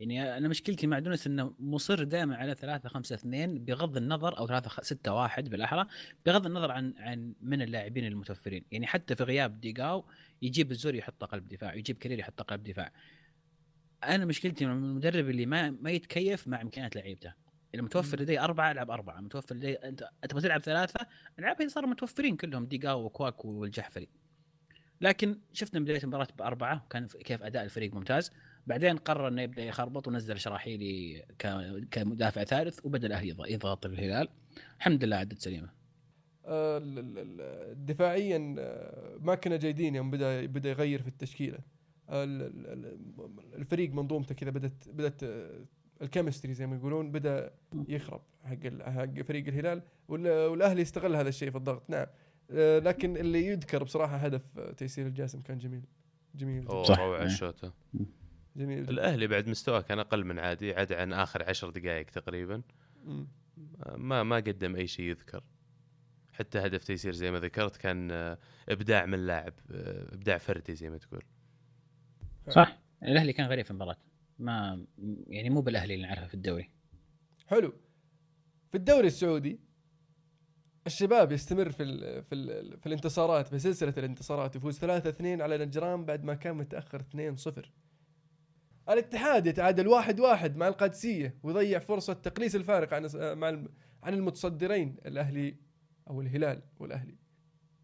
يعني أنا مشكلتي مع دونس إنه مصر دائما على 3 5 2 بغض النظر أو 3 6 1 بالأحرى بغض النظر عن عن من اللاعبين المتوفرين. يعني حتى في غياب ديجاو يجيب الزوري يحطه قلب دفاع يجيب كرير يحطه قلب دفاع. أنا مشكلتي مع المدرب اللي ما ما يتكيف مع إمكانيات لعيبته. المتوفر لدي أربعة ألعب أربعة متوفر لدي أنت تبغى تلعب ثلاثة العبها إذا صاروا متوفرين كلهم ديجاو وكواكو والجحفري. لكن شفنا بداية المباراة بأربعة وكان كيف أداء الفريق ممتاز. بعدين قرر إنه يبدأ يخربط ونزل شراحيلي ك- كمدافع ثالث وبدأ الاهلي يض- يضغط الهلال. الحمد لله عدت سليمة.
آه، دفاعيا آه، ما كنا جيدين يوم بدأ بدأ يغير في التشكيلة. ال- ال- ال- الفريق منظومته كذا بدأت بدأت آه، الكيمستري زي ما يقولون بدأ يخرب حق حق فريق الهلال. وال- والأهلي استغل هذا الشيء في الضغط نعم. آه، لكن اللي يذكر بصراحة هدف آه، تيسير الجاسم كان جميل. جميل
أوه
صح.
روعة
إيه.
الشوطه
جميل جدا.
الأهلي بعد مستواه كان أقل من عادي عدا عن آخر عشر دقائق تقريبا. ما ما قدم أي شيء يذكر. حتى هدف تيسير زي ما ذكرت كان آه، إبداع من لاعب آه، إبداع فردي زي ما تقول.
صح. الأهلي كان غريب في المباراة. ما يعني مو بالأهلي اللي نعرفه في الدوري.
حلو. في الدوري السعودي الشباب يستمر في ال في ال في الانتصارات في سلسلة الانتصارات. يفوز 3-2 على نجران بعد ما كان متأخر 2-0 الاتحاد يتعادل 1-1 مع القادسية ويضيع فرصة تقليص الفارق عن مع الم- عن المتصدرين الأهلي أو الهلال والأهلي.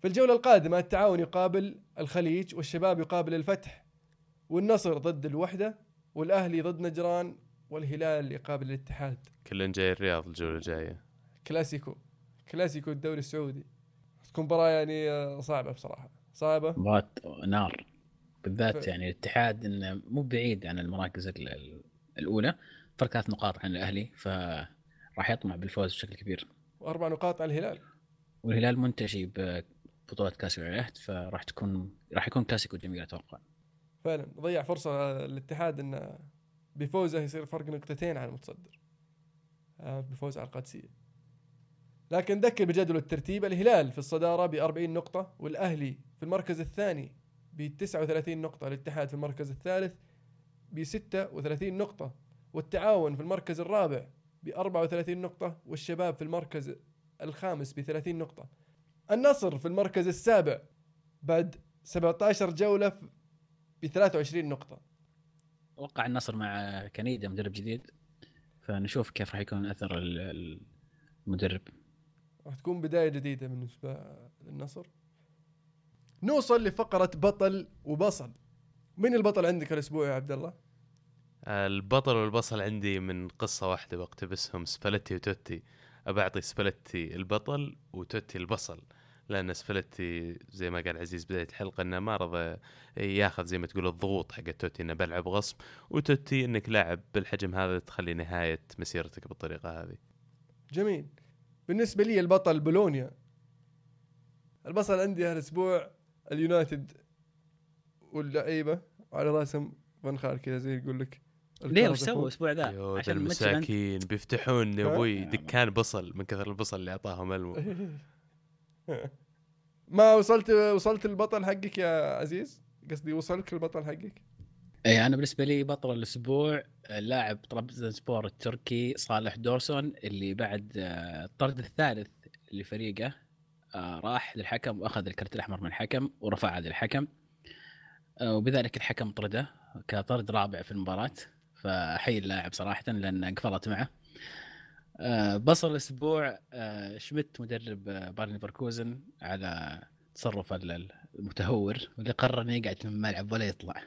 في الجولة القادمة التعاون يقابل الخليج والشباب يقابل الفتح والنصر ضد الوحدة والأهلي ضد نجران والهلال يقابل الاتحاد.
كلن جاي الرياض الجولة الجاية.
كلاسيكو. كلاسيكو الدوري السعودي. تكون مباراة يعني آه، صعبة بصراحة. صعبة.
مباراة نار. بالذات
ف-
يعني الاتحاد إنه مو بعيد عن المراكز ال- ال- الأولى فرق ثلاث نقاط عن الأهلي فراح يطمع بالفوز بشكل كبير.
وأربع نقاط على الهلال.
والهلال منتشي ببطولة كاس العهد فراح تكون راح يكون كلاسيكو جميل أتوقع.
فعلا ضيع فرصة آه، الاتحاد إنه بفوزه يصير فرق نقطتين على المتصدر. آه، بفوز على القادسية. لكن ذكر بجدول الترتيب الهلال في الصدارة ب 40 نقطة والأهلي في المركز الثاني ب 39 نقطة الاتحاد في المركز الثالث ب 36 نقطة. والتعاون في المركز الرابع ب 34 نقطة والشباب في المركز الخامس ب 30 نقطة. النصر في المركز السابع بعد 17 جولة ب 23 نقطة.
أتوقع النصر مع كنيدا مدرب جديد فنشوف كيف راح يكون أثر ال- ال- المدرب.
راح تكون بداية جديدة بالنسبة للنصر. نوصل لفقرة بطل وبصل. من البطل عندك الأسبوع يا عبد الله؟
البطل والبصل عندي من قصة واحدة بقتبسهم سباليتي وتوتي. أبى أعطي سباليتي البطل وتوتي البصل لأن سباليتي زي ما قال عزيز بداية الحلقة إنه ما رضى ياخذ زي ما تقول الضغوط حق توتي إنه بلعب غصب. وتوتي إنك لاعب بالحجم هذا تخلي نهاية مسيرتك بالطريقة هذه.
جميل. بالنسبة لي البطل بولونيا. البصل عندي هالأسبوع اليونايتد واللعيبة على رأسهم فان خال كذا زي يقول لك
ليه وش سووا الأسبوع ذا؟ عشان
المساكين بيفتحون يا؟ أبوي. دكان بصل من كثر البصل اللي أعطاهم ألمو.
ما وصلت وصلت البطل حقك يا عزيز؟ قصدي وصلك البطل حقك؟
اي أنا بالنسبة لي بطل الأسبوع لاعب طرابزون سبور التركي صالح دورسون اللي بعد آه، الطرد الثالث لفريقه. راح للحكم وأخذ الكرت الأحمر من الحكم ورفعها للحكم آه، وبذلك الحكم طرده كطرد رابع في المباراة. فاحيي اللاعب صراحة لأن قفلت معه. آه، بصل الأسبوع آه، شمت مدرب آه، بايرن ليفركوزن على تصرف ال- المتهور واللي قرر إنه يقعد في الملعب ولا يطلع.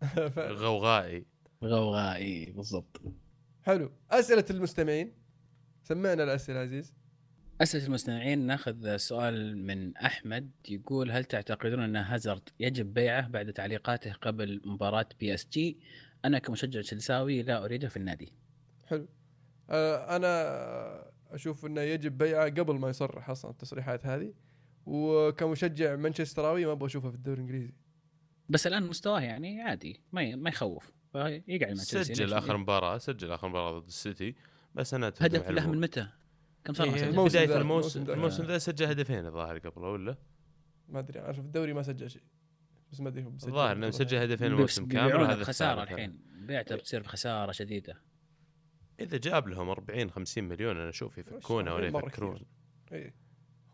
غوغائي.
غوغائي بالضبط.
حلو. أسئلة المستمعين. سمعنا الأسئلة عزيز.
أسئلة المستمعين ناخذ سؤال من أحمد يقول هل تعتقدون أن هازارد يجب بيعه بعد تعليقاته قبل مباراة PSG؟ أنا كمشجع تشيلساوي لا أريده في النادي.
حلو آه أنا أشوف أنه يجب بيعه قبل ما يصرح أصلا التصريحات هذه وكمشجع مانشستراوي ما أبغى أشوفه في الدوري الإنجليزي
بس الآن مستواه يعني عادي ما ما يخوف فيقعد مع تشيلسي
سجل؟ آخر مباراة سجل آخر مباراة ضد السيتي بس أنا
هدف له من متى؟ كم صار
إيه،
مسجل؟
الموسم
بدايه الموسم
الموسم ذا.
الموسم ذا سجل هدفين الظاهر قبله ولا
ما أدري عارف في الدوري ما سجل شيء بس ما أدري هو بسجل
الظاهر
إنه
مسجل
لا.
هدفين الموسم كامل
بخسارة
الثالث.
الحين بعته بتصير بخسارة شديدة.
إذا جاب لهم 40 50 مليون أنا أشوف يفكونه ولا يفكرون.
إيه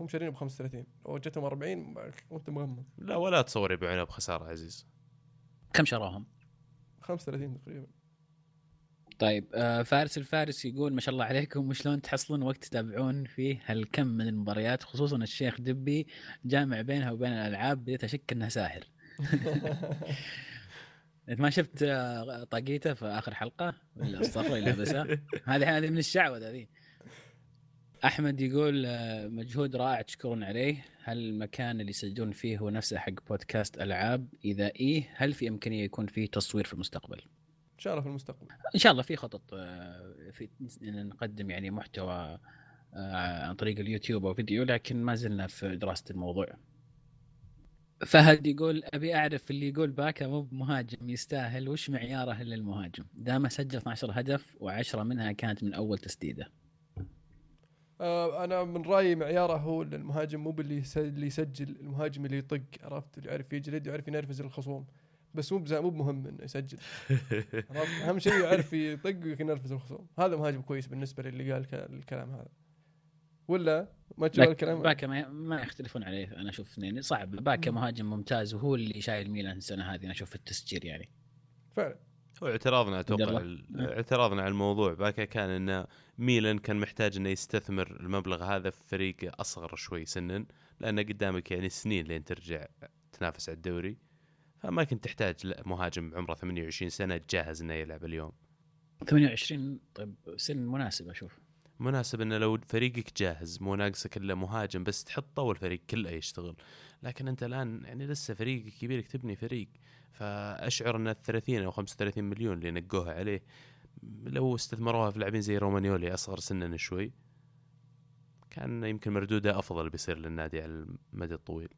هم شارينه ب 35 لو جتهم 40 وأنت مغمض
لا ولا تصور يبيعونه بخسارة عزيز
كم شراهم؟
35 تقريبا
طيب آه، فارس الفارس يقول ما شاء الله عليكم وشلون تحصلون وقت تتابعون فيه هالكم من المباريات خصوصا الشيخ دبي جامع بينها وبين الألعاب بديت اشك انه ساحر انت ما شفت آه، طاقيته في آخر حلقة؟ ولا الصفرة اللي هذه هذه من الشعوذة ذي. أحمد يقول آه، مجهود رائع تشكرون عليه. هل المكان اللي يسجلون فيه هو نفسه حق بودكاست ألعاب؟ إذا إيه هل في إمكانية يكون فيه تصوير في المستقبل؟
شاء الله في المستقبل
إن شاء الله في خطط آه، في نقدم يعني محتوى آه، عن طريق اليوتيوب أو فيديو لكن ما زلنا في دراسة الموضوع. فهد يقول أبي أعرف اللي يقول باكا مو بمهاجم يستاهل وش معياره للمهاجم؟ دام سجل 12 هدف و10 منها كانت من أول تسديدة.
آه أنا من رأيي معياره هو المهاجم مو باللي اللي يسجل المهاجم اللي يطق عرفت اللي يعرف يجلد ويعرف ينرفز الخصوم بس مو مو بمهم إنه يسجل. أهم شيء يعرف يطق وينرفز الخصوم هذا مهاجم كويس بالنسبة للي قال الكلام هذا. ولا ما تشوف الكلام؟
باكا ما, ما يختلفون عليه أنا أشوف اثنين. صعب. باكا. مهاجم ممتاز وهو اللي شايل ميلان السنة هذه أنا أشوف في التسجيل يعني.
فعلا.
هو اعتراضنا
أتوقع.
ال- اعتراضنا على الموضوع. باكا كان إن ميلان كان محتاج إنه يستثمر المبلغ هذا في فريق أصغر شوي سنا لأن قدامك يعني سنين لين ترجع تنافس على الدوري. فما كنت تحتاج مهاجم عمره 28 سنة جاهز إنه يلعب اليوم.
28 طيب سن مناسب أشوف.
مناسب إنه لو فريقك جاهز مو ناقصك إلا مهاجم بس تحطه والفريق كله يشتغل. لكن أنت الآن يعني لسه فريقك كبير تبني فريق. فأشعر إن ال 30 أو 35 مليون اللي نقوها عليه لو استثمروها في لاعبين زي رومانيولي أصغر سنا شوي كان يمكن مردوده أفضل بيصير للنادي على المدى الطويل.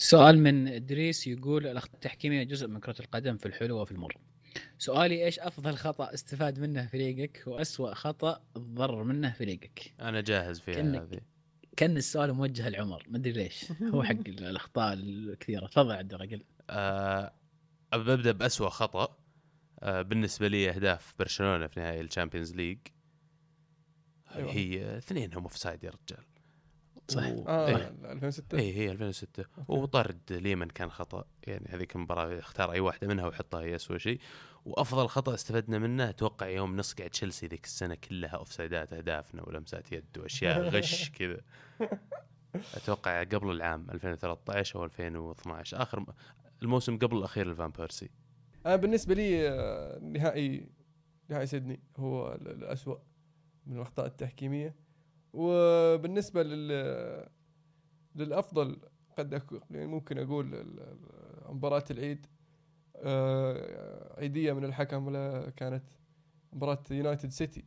سؤال من ادريس يقول الاخطاء التحكيميه جزء من كرة القدم في الحلو وفي المر. سؤالي إيش أفضل خطأ استفاد منه فريقك وأسوأ خطأ تضرر منه فريقك؟
أنا جاهز فيها
كأنك-
هذه.
كأن السؤال موجه لعمر. ما أدري ليش. هو حق الأخطاء الكثيرة. تفضل عبد الرجل
آه، ببدا بأسوأ خطأ. آه، بالنسبة لي أهداف برشلونة في نهائي ال Champions League.
أيوة.
هي اثنين هم offside يا رجال.
صح.
و...
آه
إيه.
2006
اي هي 2006 وطرد ليمن كان خطأ. يعني هذيك المباراة اختار أي واحدة منها وحطها هي اسوء شيء وأفضل خطأ استفدنا منه أتوقع يوم نصقع تشيلسي ذيك السنة كلها أوف سايدات أهدافنا ولمسات يد وأشياء غش كذا. أتوقع قبل العام 2013 أو 2012 آخر الموسم قبل الأخير لفان بيرسي.
أنا بالنسبة لي آه، نهائي نهائي سيدني هو ال- الأسوأ من الأخطاء التحكيمية. وبالنسبة لل للأفضل قد أكون يعني ممكن أقول مباراة العيد آه، عيدية من الحكم ولا كانت مباراة يونايتد سيتي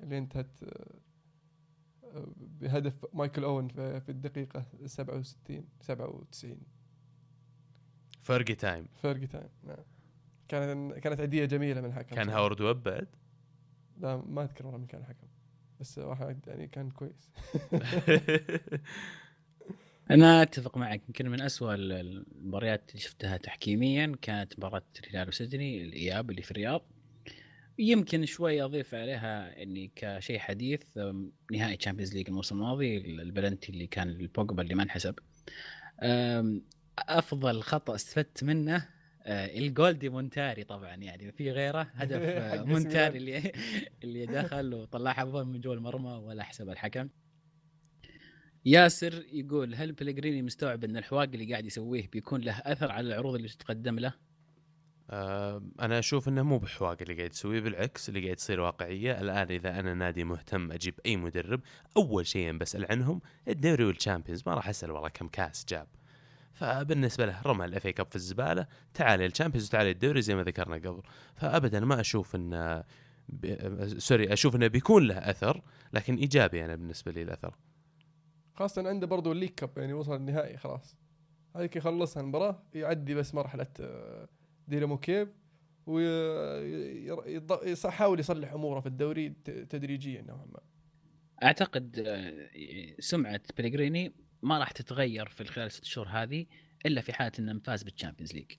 اللي انتهت آه، بهدف مايكل أوين في الدقيقة 67 97
Fergie time
Fergie time نعم. كانت كانت عيدية جميلة من الحكم
كان. هاورد ويب بعد؟
لا ما أذكر والله من كان الحكم. بس واحد يعني كان كويس.
أنا أتفق معك يمكن من ال- المباريات اللي شفتها تحكيميا كانت مباراة الهلال وسيدني الإياب اللي في الرياض. يمكن شوي أضيف عليها إني كشيء حديث نهائي Champions League الموسم الماضي البلنتي اللي كان البوجبا اللي ما انحسب. أفضل خطأ استفدت منه آه، الجول دي مونتاري طبعا يعني في غيره هدف آه، مونتاري اللي اللي دخل وطلعها من جوا المرمى ولا حسب الحكم. ياسر يقول هل بيليغريني مستوعب إن الحواق اللي قاعد يسويه بيكون له أثر على العروض اللي تتقدم له؟
آه، أنا أشوف إنه مو بحواق اللي قاعد يسويه بالعكس اللي قاعد تصير واقعية. الآن إذا أنا نادي مهتم أجيب أي مدرب أول شيء بسأل عنهم الدوري وال Champions ما راح أسأل والله كم كاس جاب. فبالنسبة له رمى ال FA Cup في الزبالة تعال ال Champions وتعال الدوري زي ما ذكرنا قبل. فابدا ما أشوف انه ب... sorry أشوف إنه بيكون له أثر لكن إيجابي أنا بالنسبة لي الأثر.
خاصة عنده برضو ال League Cup يعني وصل النهائي خلاص. هذيك يخلصها المباراة يعدي بس مرحلة آه، دينامو كيف ويحاول يصلح أموره في الدوري تدريجيا نوعا ما.
أعتقد آه، سمعة بلغريني ما راح تتغير في خلال الست شهور هذه إلا في حالة إنه فاز بال Champions League.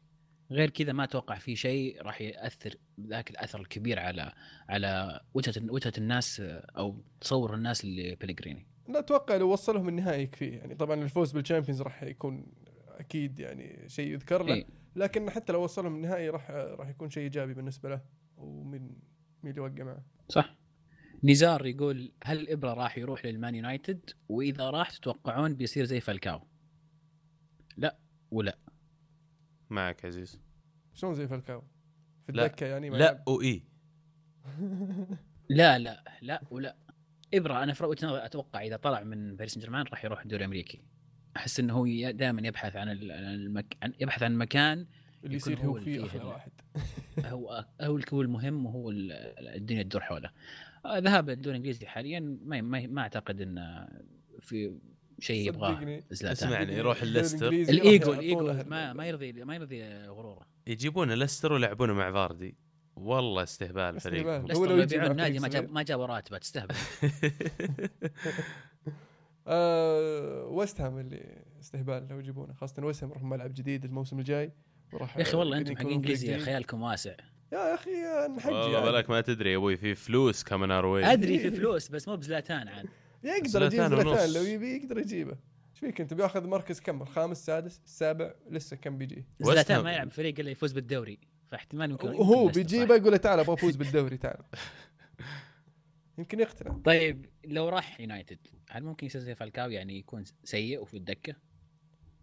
غير كذا ما أتوقع في شيء راح يأثر ذاك الأثر الكبير على على وجهة وجهة الناس أو تصور الناس لبلغريني.
لا أتوقع لو وصلهم النهائي يكفيه يعني طبعا الفوز بال Champions راح يكون أكيد يعني شيء يذكر له
إيه.
لكن حتى لو وصلهم النهائي راح راح يكون شيء إيجابي بالنسبة له ومين مين اللي يوقع معه
صح نزار يقول هل إبرا راح يروح للمان يونايتد؟ وإذا راح تتوقعون بيصير زي فالكاو. لا ولا.
معك عزيز.
شلون زي فالكاو؟ في
لا.
الدكة يعني ما
لا واي
لا لا لا ولا. إبرا أنا في وجهه نظري أتوقع إذا طلع من باريس سان جيرمان راح يروح الدوري الأمريكي. أحس إنه هو دائما يبحث عن ال- عن المك... عن يبحث عن مكان
اللي يصير
هو
فيه
فيه أحلى
واحد.
هو هو هو المهم وهو ال- الدنيا تدور حوله. ذهاب الدوري الإنجليزي حاليا ما ما, ما أعتقد إنه في شيء يبغاه.
اسمعني، يروح الليستر.
الإيجو
الإيجو
ما ما يرضي ما يرضي غروره.
يجيبون ليستر ويلعبونه مع فاردي. والله استهبال فريق.
استهبال. هو لو
يبيعون النادي ما. جاب ما جابوا راتبه تستهبل
آه ويست هام اللي استهبال لو يجيبونه خاصة ويست هام راح ملعب جديد الموسم الجاي وراح
يا أخي والله
أنتم
حق
إنجليزي.
خيالكم واسع.
يا أخي نحجي
والله
يعني.
بالك ما تدري يا أبوي في فلوس كمان أروي
أدري في فلوس بس مو بزلاتان عاد
يقدر يجيب زلاتان
ونص.
لو يبي يقدر يجيبه إيش فيك أنت بياخذ مركز كم الخامس السادس السابع لسه كم بيجي
زلاتان. ما يلعب فريق الا يفوز بالدوري فاحتمال يمكن ليستر
بيجيبه يقول له تعال أبغى أفوز بالدوري تعال يمكن يقتنع.
طيب لو راح يونايتد هل ممكن يصير زي فالكاو يعني يكون سيء وفي الدكة؟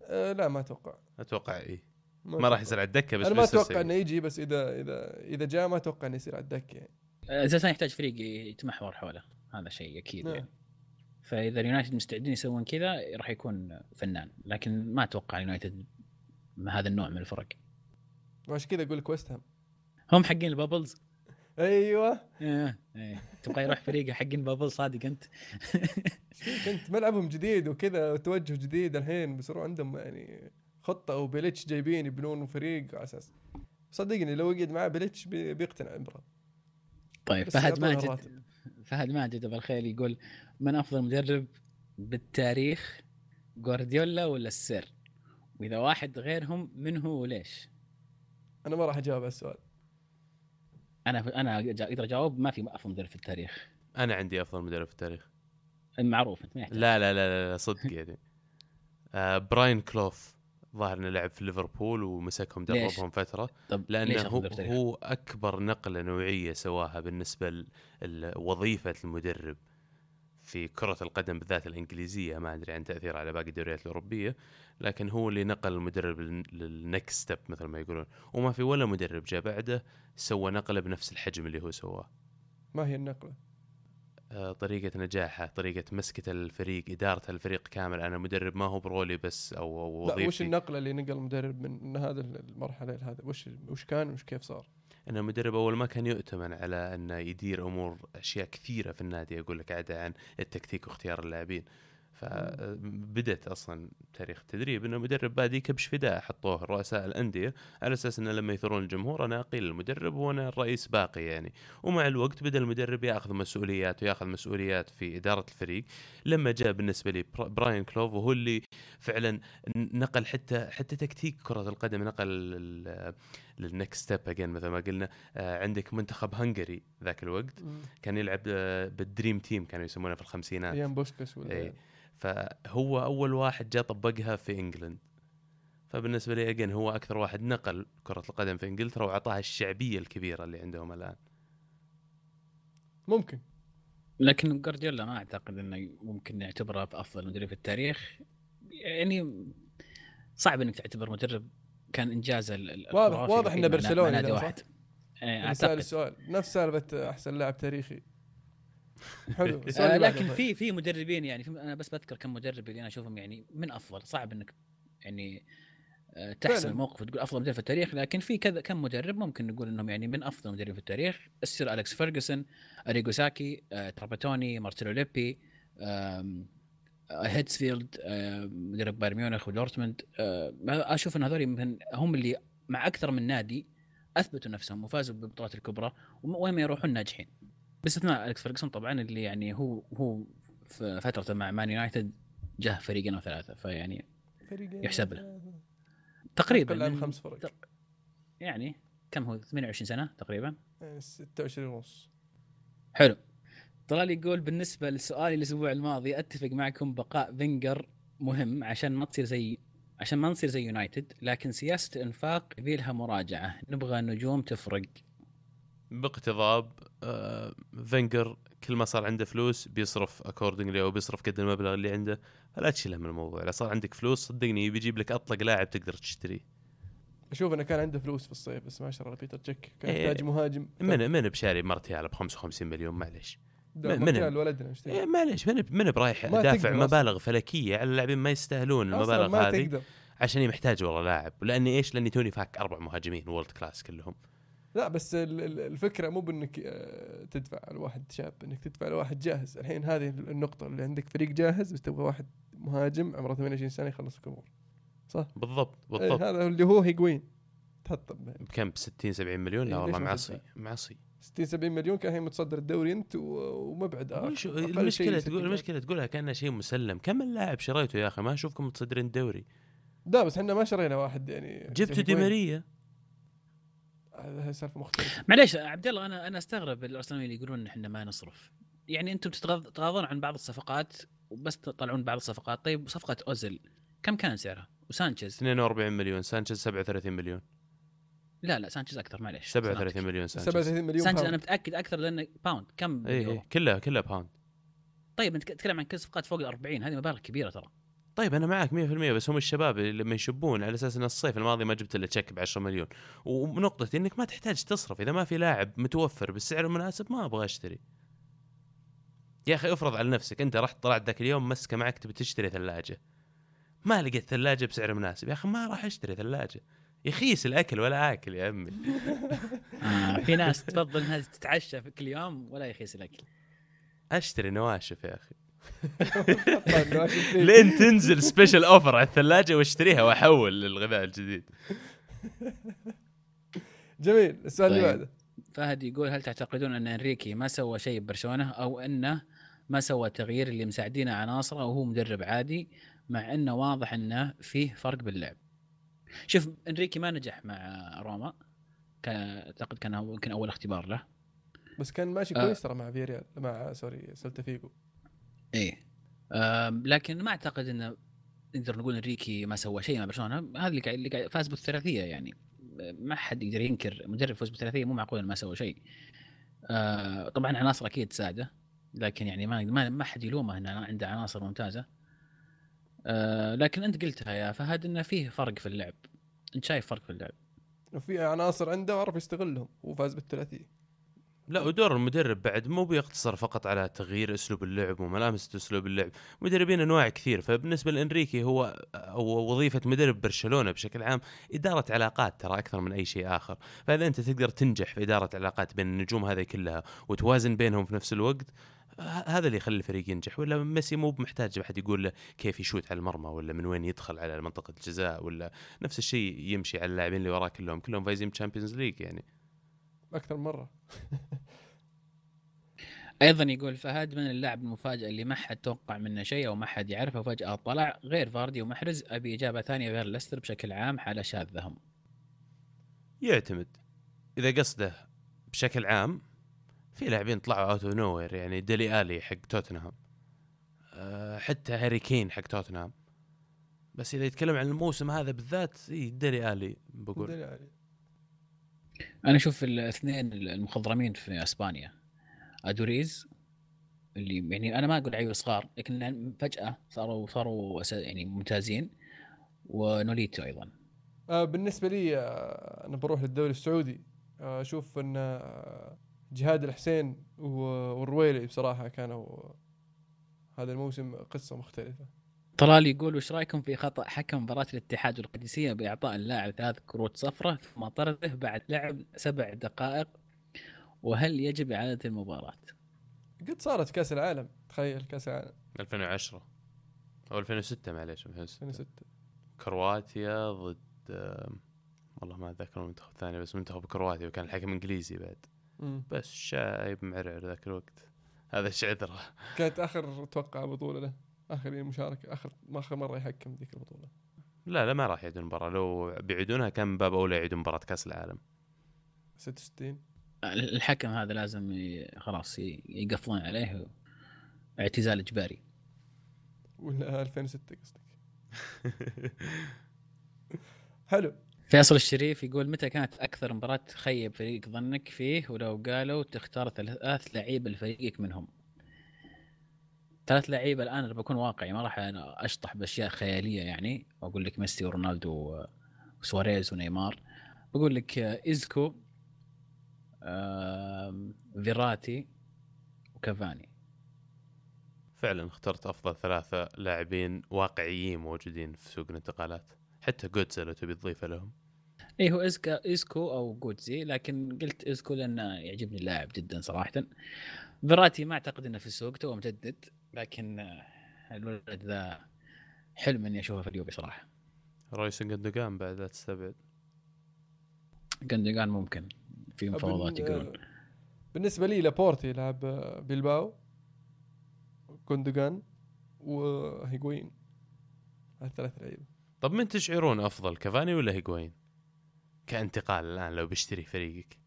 آه لا ما أتوقع
أتوقع اي ما. راح يصير على الدكة بس
أنا ما
أتوقع.
إنه يجي بس إذا إذا إذا جاء ما أتوقع إنه يصير على الدكة. يعني
آه، زلتان يحتاج فريق يتمحور حوله. هذا شيء أكيد
نعم.
يعني. فإذا اليونايتد مستعدين يسوون كذا راح يكون فنان. لكن ما أتوقع اليونايتد مع هذا النوع من الفرق.
وعشان كذا أقول لك ويست هام
هم حقين ال
bubbles.
أيوه. إيه إيه. تبغى يروح فريق حقين bubble صادق
أنت. أنت ملعبهم جديد وكذا وتوجه جديد الحين بيصيروا عندهم يعني خطة وبيليتش جايبين يبنون فريق على أساس. صدقني لو يقعد معاه بيليتش بي- بيقتنع عمره
طيب فهد ماجد. فهد ماجد أبو الخيل يقول من أفضل مدرب بالتاريخ جوارديولا ولا السير؟ وإذا واحد غيرهم من هو وليش؟
أنا ما راح أجاوب على السؤال.
أنا أنا أقدر أجاوب ما في أفضل مدرب في التاريخ.
أنا عندي أفضل مدرب في التاريخ.
معروف أنت ما يحتاج.
لا لا لا لا, لا صدق يعني. آه براين كلوف. ظاهر إنه لعب في ليفربول ومسكهم؟ دربهم فترة.
طب لأنه
هو؟ هو أكبر نقلة نوعية سواها بالنسبة لوظيفه المدرب في كرة القدم بالذات الإنجليزية. ما أدري عن تأثير على باقي الدوريات الأوروبية لكن هو اللي نقل المدرب لل next step مثل ما يقولون. وما في ولا مدرب جاء بعده سوى نقلة بنفس الحجم اللي هو سواه.
ما هي النقلة؟
آه، طريقة نجاحه طريقة مسكة الفريق إدارة الفريق كامل. أنا مدرب ما هو برولي بس أو, أو
لا وش
وظيفتي
النقلة اللي نقل المدرب من هذا المرحلة لهذا وش وش كان وش كيف صار؟
أن المدرب أول ما كان يؤتمن على أنه يدير أمور أشياء كثيرة في النادي أقول لك عدا عن التكتيك واختيار اللاعبين. فبدت أصلا تاريخ التدريب إنه المدرب بادي كبش فداء حطوه رؤساء الأندية على أساس انه لما يثورون الجمهور أنا أقيل المدرب وأنا الرئيس باقي يعني. ومع الوقت بدأ المدرب يأخذ مسؤوليات ويأخذ مسؤوليات في إدارة الفريق. لما جاء بالنسبة لي برا- براين كلوف وهو اللي فعلا نقل حتى حتى تكتيك كرة القدم نقل لل- لل next step again مثل ما قلنا. آه، عندك منتخب Hungary ذاك الوقت. كان يلعب آه، بال dream team كانوا يسمونه في الخمسينات.
أيام بوشكاش ولا
اي فهو أول واحد جاء طبقها في England. فبالنسبة لي again هو أكثر واحد نقل كرة القدم في إنجلترا وأعطاها الشعبية الكبيرة اللي عندهم الآن.
ممكن.
لكن جوارديولا ما أعتقد إنه ممكن نعتبره أفضل مدرب في التاريخ. يعني صعب إنك تعتبر مدرب كان إنجاز ال- ال-
واضح- واضح برشلونة
مع نادي؟ واحد. إيه، أعتقد.
السؤال نفس سالفة أحسن لاعب تاريخي. حلو
آه لكن
طيب.
في في مدربين يعني في أنا بس بذكر كم مدرب اللي أنا أشوفهم يعني من أفضل صعب إنك يعني آه، تحسم. الموقف وتقول أفضل مدرب في التاريخ لكن في كذا كم مدرب ممكن نقول إنهم يعني من أفضل مدربين في التاريخ السير أليكس فيرجسون أريجو ساكي آه، تراباتوني مارتشيلو ليبي آه، هيتسفيلد آه، مدرب بايرن ميونخ ودورتموند آه، أشوف إن هذول هم اللي مع أكثر من نادي أثبتوا نفسهم وفازوا بالبطولات الكبرى وين ما يروحون ناجحين باستثناء أليكس فيرجسون طبعا اللي يعني هو هو في فترته مع مان يونايتد جاه فريقين أو ثلاثة فيعني
فريقين.
يحسب له. تقريبا من-
خمس فرق.
يعني كم هو؟ 28 سنة تقريبا.
يعني 26 ونص.
حلو. طلال يقول بالنسبة لسؤالي الأسبوع الماضي أتفق معكم بقاء فينجر مهم عشان ما تصير زي عشان ما نصير زي يونايتد لكن سياسة الإنفاق يبي لها مراجعة. نبغى نجوم تفرق.
باقتضاب آه فينجر كل ما صار عنده فلوس بيصرف accordingly أو بيصرف قد المبلغ اللي عنده. فلا تشيله من الموضوع اذا صار عندك فلوس صدقني بيجيب لك أطلق لاعب تقدر تشتريه.
أشوف إنه كان عنده فلوس في الصيف بس ما شرى بيتر تشيك كان
إيه.
يحتاج مهاجم.
من مني بشاري مارتيال ب 55 مليون معليش. من-
ولدنا.
إيه معليش من من برايح دافع. مبالغ فلكية على اللاعبين ما يستاهلون المبالغ
ما
هذه
تقدر.
عشان محتاج والله لاعب. لأني إيش؟ لأني توني فاك أربع مهاجمين world class كلهم.
لا بس ال- ال- الفكرة مو بإنك آه، تدفع على واحد شاب إنك تدفع على واحد جاهز. الحين هذه النقطة اللي عندك فريق جاهز بس تبغى واحد مهاجم عمره 28 سنة يخلص الأمور صح؟
بالضبط
إيه
بالضبط
هذا اللي هو هيجوين تحط ب
بكم ب 60 70 مليون؟ لا
إيه،
والله معصي؟ معصي.
60 70 مليون كان الحين متصدر الدوري أنت ومبعد المشكلة
تقول
60
المشكلة تقولها كانها شيء مسلم. كم اللاعب شريته يا أخي؟ ما أشوفكم متصدرين الدوري.
لا بس إحنا ما شرينا واحد يعني
جبتوا دي. ماريا
هذا سالفة مختلفة.
معليش عبد الله أنا أنا أستغرب الارسناليين اللي يقولون إحنا ما نصرف. يعني أنتم تتغاض- تتغاضون عن بعض الصفقات وبس تطلعون بعض الصفقات. طيب صفقة اوزل كم كان سعرها؟ وسانشيز؟
42 مليون سانشيز 37 مليون.
لا لا سانشيز أكثر معليش.
37 مليون سانشيز.
37 مليون
سانشيز
pound.
أنا متأكد أكثر لأنه pound كم
اي؟ اي كلها كلها pound
طيب أنت تتكلم عن كل صفقات فوق ال 40 هذه مبالغ كبيرة ترى.
طيب أنا معك 100% بس هم الشباب اللي لما يشبون على أساس إن الصيف الماضي ما جبت إلا تشيك ب 10 مليون. ونقطتي إنك ما تحتاج تصرف. إذا ما في لاعب متوفر بالسعر المناسب ما أبغى أشتري. يا أخي افرض على نفسك أنت رحت طلعت ذاك اليوم مسكة معك تبي تشتري ثلاجة. ما لقيت ثلاجة بسعر مناسب. يا أخي ما راح أشتري ثلاجة. يخيس الأكل ولا آكل يا عمي
آه في ناس تفضل إنها تتعشى في كل يوم ولا يخيس الأكل.
أشتري نواشف يا
أخي؟
لين تنزل سبيشل اوفر على الثلاجة واشتريها وأحول للغذاء الجديد
جميل السؤال اللي
طيب.
بعده
فهد يقول هل تعتقدون أن أنريكي ما سوى شيء ببرشلونة أو أنه ما سوى تغيير اللي مساعدينه عناصره وهو مدرب عادي مع أنه واضح أنه فيه فرق باللعب. شوف أنريكي ما نجح مع روما كان أعتقد كان هو يمكن أول اختبار له.
بس كان ماشي
آه.
كويس ترى مع فيريال مع sorry سلتا فيجو
إيه. لكن ما أعتقد انه نقدر نقول إنريكي ما سوى شيء مع برشلونه هذا اللي قاعد اللي قاعد فاز بالثلاثية يعني. ما حد يقدر ينكر مدرب فوز بالثلاثية مو معقول ما سوى شيء. آه، طبعا عناصر أكيد تساعده لكن يعني ما ما, ما حد يلومه إنه عنده عناصر ممتازة. آه، لكن أنت قلتها يا فهد إنه فيه فرق في اللعب. أنت شايف فرق في اللعب؟
وفي عناصر عنده وعرف يستغلهم وفاز بالثلاثية.
لا ودور المدرب بعد مو بيقتصر فقط على تغيير أسلوب اللعب وملامسه أسلوب اللعب، مدربين أنواع كثير فبالنسبة لإنريكي هو هو وظيفة مدرب برشلونة بشكل عام إدارة علاقات ترى أكثر من أي شيء آخر، فإذا أنت تقدر تنجح في إدارة علاقات بين النجوم هذه كلها وتوازن بينهم في نفس الوقت هذا اللي يخلي الفريق ينجح. ولا ميسي مو بمحتاج أحد يقول له كيف يشوت على المرمى ولا من وين يدخل على منطقة الجزاء ولا نفس الشيء يمشي على اللاعبين اللي وراه كلهم. كلهم فايزين Champions League يعني.
أكثر من مرة.
أيضا يقول فهد من اللاعب المفاجئ اللي ما حد توقع منه شيء أو ما حد يعرفه وفجاه طلع غير فاردي ومحرز أبي إجابة ثانية غير ليستر بشكل عام حاله شاذه هم
يعتمد. إذا قصده بشكل عام في لاعبين طلعوا out of nowhere يعني ديلي آلي حق توتنهام. أه حتى هاري كين حق توتنهام. بس إذا يتكلم عن الموسم هذا بالذات إي ديلي آلي بقول.
ديلي آلي.
أنا أشوف الاثنين المخضرمين في أسبانيا. أدوريز اللي يعني أنا ما أقول لعيبة صغار لكن فجأة صاروا صاروا يعني ممتازين ونوليتو أيضا.
آه بالنسبة لي آه أنا بروح للدوري السعودي. آه، أشوف إن جهاد الحسين والرويلي بصراحة كانوا هذا الموسم قصة مختلفة.
طلال يقول وش رأيكم في خطأ حكم مباراة الاتحاد والقادسيه بإعطاء اللاعب ثلاث كروت صفراء ثم طرده بعد لعب سبع دقائق؟ وهل يجب إعادة المباراة؟
قد صارت كأس العالم تخيل كأس العالم.
2010 أو 2006 معليش 2006
2006
كرواتيا ضد والله ما أتذكر المنتخب الثاني بس منتخب كرواتيا وكان الحكم إنجليزي بعد.
مم.
بس شايب معرعر ذاك الوقت. هذا إيش عذره
كانت آخر أتوقع بطولة له. آخر مشاركة اخر آخر مرة يحكم ذيك البطولة.
لا لا ما راح يعيدون المباراة. لو بيعيدونها كان من باب أولى يعيدون مباراة كأس العالم؟
66
الحكم هذا لازم ي- خلاص ي- يقفلون عليه اعتزال إجباري.
ولا 2006 قصدك؟ حلو.
فيصل الشريف يقول متى كانت أكثر مباراة تخيب فريق ظنك فيه؟ ولو قالوا تختار ثلاث لعيبه لفريقك منهم. ثلاث لعيبة الآن أنا بكون واقعي ما راح أنا أشطح بأشياء خيالية يعني وأقول لك ميسي ورونالدو وسواريز ونيمار. بقول لك ايزكو فيراتي وكافاني.
فعلا اخترت أفضل ثلاثة لاعبين واقعيين موجودين في سوق الانتقالات حتى جوتزه لو تبي تضيفه لهم.
اي هو إيسكو إيسكو أو جوتزي لكن قلت إيسكو لأنه يعجبني اللاعب جدا صراحة. فيراتي ما أعتقد إنه في السوق تو مجدد. لكن الولد ذا حلم إني أشوفه في اليوفي صراحة.
رويس جندوجان بعد لا تستبعد.
جندوجان ممكن. في مفاوضات يقولون
بالنسبة لي لابورتي لعب بيلباو كوندوغان وهيغوين الثلاث لعيبة.
طب من تشعرون أفضل كافاني ولا هيغوين كانتقال الآن لو بيشتري فريقك.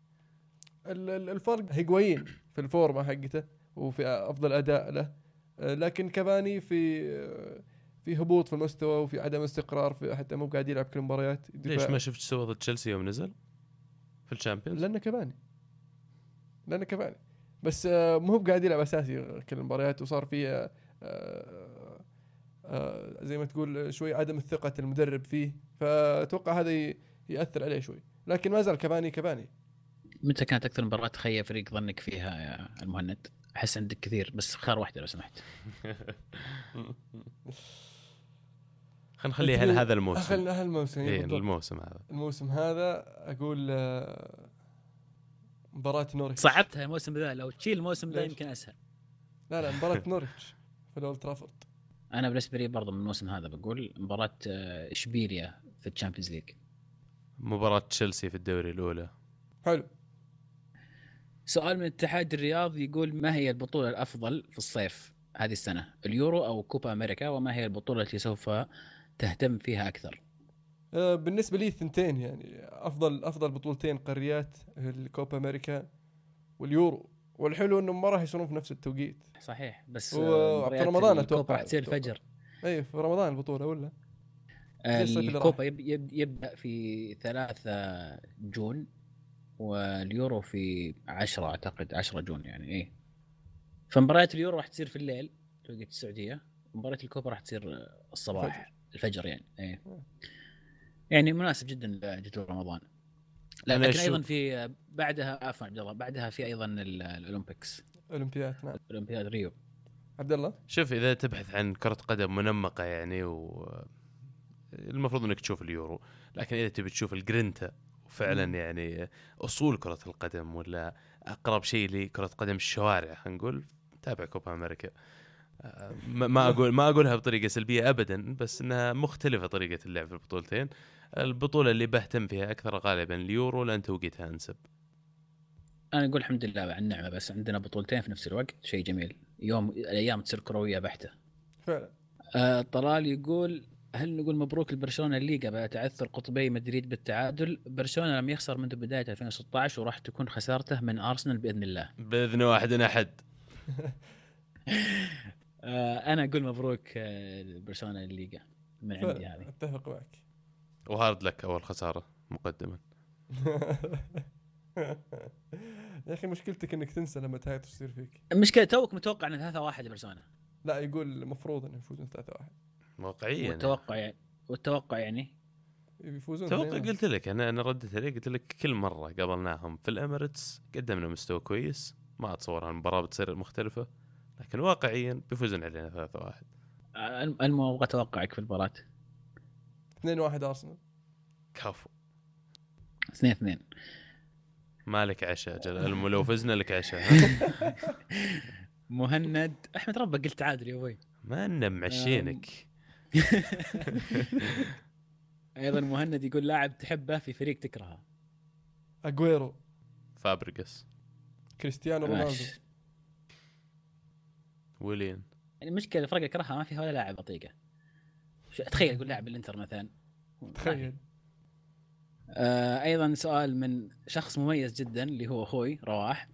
ال- ال- الفرق هيغوين في الفورمة حقته وفي أفضل أداء له. لكن كافاني في آه، في هبوط في المستوى وفي عدم استقرار في حتى مو قاعد يلعب كل المباريات
ليش ما شفت سوى ضد تشيلسي يوم نزل؟ في الشامبيونز؟
لأنه كافاني لأنه كافاني بس آه، مو هو قاعد يلعب أساسي كل المباريات وصار في آه، آه، آه زي ما تقول شوي عدم الثقة المدرب فيه. فأتوقع هذا يأثر عليه شوي. لكن ما زال كفاني كفاني
متى كانت أكثر مباراة تخيل فريق ظنك فيها يا المهند؟ أحس عندك كثير بس اختار واحدة لو سمحت.
خلينا نخليها لهذا الموسم
خلينا هالموسم
إيه
بالضبط.
الموسم هذا
الموسم هذا أقول آه، مباراة نورويتش
صعبتها الموسم ذا لو تشيل الموسم ذا؟ يمكن أسهل.
لا لا مباراة نورويتش في الأولد ترافورد
أنا بالنسبة لي برضه من الموسم هذا بقول مباراة آه، إشبيليا في ال Champions League.
مباراة تشيلسي في الدوري الأولى
حلو
سؤال من اتحاد الرياض يقول ما هي البطولة الأفضل في الصيف هذه السنة؟ اليورو أو كوبا أمريكا وما هي البطولة التي سوف تهتم فيها أكثر؟
آه، بالنسبة لي الثنتين يعني أفضل أفضل بطولتين قاريات الكوبا أمريكا واليورو والحلو إنهم ما راح يصيرون في نفس التوقيت
صحيح بس
و-
آه،
في رمضان أتوقع.
راح تصير. الفجر
اي في رمضان البطولة ولا
الكوبا yep yep يبدأ في 3 June واليورو في 10 أعتقد 10 June يعني إيه. فمباريات اليورو راح تصير في الليل توقيت السعودية. مباراه الكوبا راح تصير الصباح الفجر. يعني إيه. يعني مناسب جدا لجدول رمضان. لا لكن
أشوف-
أيضا في بعدها عفوا عبد الله بعدها في أيضا ال- ال
Olympics. أولمبياد نعم.
أولمبياد ريو.
عبد الله؟
شوف إذا تبحث عن كرة قدم منمقة يعني و المفروض إنك تشوف اليورو لكن إذا تبي تشوف الجرينتا وفعلا
مم.
يعني أصول كرة القدم ولا أقرب شيء لكرة قدم الشوارع خلينا نقول تابع كوبا أمريكا. آه، ما ما أقول ما أقولها بطريقة سلبية ابدا بس إنها مختلفة طريقة اللعب في البطولتين. البطولة اللي بهتم فيها أكثر غالبا اليورو لأن توقيتها انسب
أنا أقول الحمد لله على النعمة بس عندنا بطولتين في نفس الوقت شيء جميل. يوم الأيام تصير كروية بحتة.
فعلا.
آه طلال يقول هل نقول مبروك لبرشلونة الليغا بعد تعثر قطبي مدريد بالتعادل؟ برشلونة لم يخسر منذ بداية 2016 وراح تكون خسارته من أرسنال بإذن الله.
بإذن واحد أحد.
آه أنا أقول مبروك آه لبرشلونة الليغا من عندي هذه.
أتفق معك.
وهارد لك أول خسارة مقدما.
يا أخي مشكلتك إنك تنسى لما تهايت تصير فيك.
المشكلة توك متوقع ان 3 1 لبرشلونة.
لا يقول المفروض إنه يفوزون 3 1
واقعيا
والتوقع يعني. والتوقع يعني.
يفوزون
توقع
2-1.
قلت لك أنا أنا رديت عليه قلت لك كل مرة قابلناهم في الإميريتس قدمنا مستوى كويس ما أتصور المباراه بتصير مختلفة لكن واقعيا بيفوزون علينا 3 1
آه، المهم أبغى توقعك في المباراة.
2 1 أرسنال.
كفو.
2 2
مالك عشاء جل لو فزنا لك عشاء
مهند. أحمد ربك قلت تعادل يا أبوي.
ما لنا معشينك.
أيضا مهند يقول لاعب تحبه في فريق تكرهه.
أجويرو.
فابريجاس
كريستيانو رونالدو.
ويليان.
يعني المشكلة الفرق اكرهها ما فيها ولا لاعب أطيقه. شو- تخيل يقول لاعب الإنتر مثلا.
تخيل.
آه أيضا سؤال من شخص مميز جدا اللي هو أخوي رواح.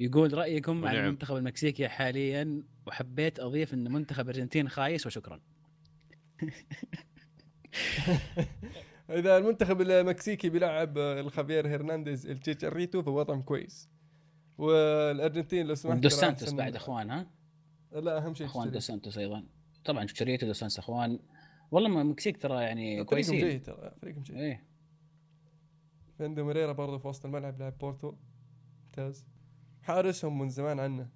يقول رأيكم عن
ونعم.
المنتخب المكسيكي حاليا وحبيت أضيف إن منتخب الارجنتين خايس وشكرا.
اذا المنتخب المكسيكي بيلعب الخافير هرنانديز التشيتشاريتو فوضعهم كويس. والأرجنتين لو سمحت
دوس سانتوس بعد أخوان ها؟
لا أهم شيء
أخوان دوس سانتوس أيضا. طبعا شريتو دوس سانتوس أخوان. والله ما المكسيك ترى يعني
فريقهم
كويسين.
جيد ترى فريقهم جيد.
إيه.
في عنده هيريرا برضه في وسط الملعب لاعب بورتو. ممتاز. حارسهم من زمان عنه.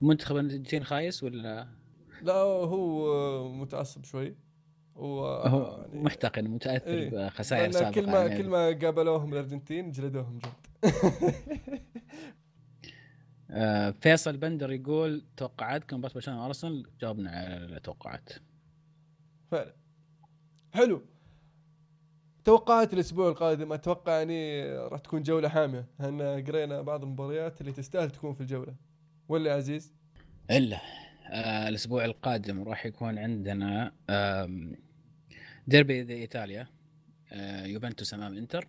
منتخب الارجنتين خايس ولا؟
لا هو متعصب شوي. و
هو
يعني
محتقن متأثر
إيه.
بخسائر سابقة
كل ما
يعني.
كل ما قابلوهم الأرجنتين جلدوهم جلد
آه فيصل بندر يقول توقعاتكم مباراه برشلونه وارسنال جاوبنا على التوقعات
فعلا. حلو. توقعات الأسبوع القادم أتوقع يعني راح تكون جولة حامية لأن قرينا بعض المباريات اللي تستاهل تكون في الجولة. ولا عزيز؟
إلا. آه الأسبوع القادم راح يكون عندنا آم، ديربي دي إيطاليا آه يوفنتوس أمام إنتر.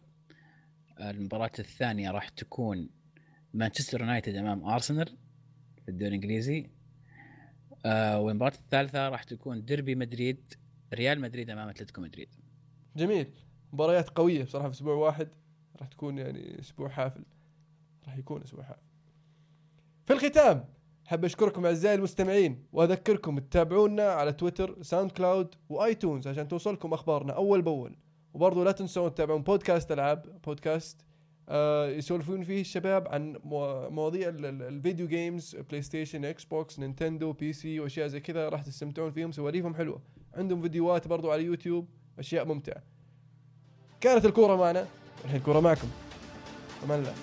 آه المباراة الثانية راح تكون مانشستر يونايتد أمام أرسنال في الدوري الإنجليزي. آه والمباراة الثالثة راح تكون ديربي مدريد ريال مدريد أمام أتلتيكو مدريد.
جميل. مباريات قوية بصراحة في أسبوع واحد راح تكون يعني أسبوع حافل. راح يكون أسبوع حافل. في الختام حاب أشكركم أعزائي المستمعين وأذكركم تتابعونا على تويتر SoundCloud و iTunes عشان توصلكم أخبارنا أول بأول. وبرضه لا تنسون تتابعون بودكاست ألعاب بودكاست آه يسولفون فيه الشباب عن مو- مواضيع ال- ال- ال video games PlayStation Xbox Nintendo PC وأشياء زي كذا راح تستمتعون فيهم سواليفهم حلوة. عندهم فيديوهات برضو على يوتيوب أشياء ممتعة. كانت الكورة معنا الحين الكورة معكم. أمان الله.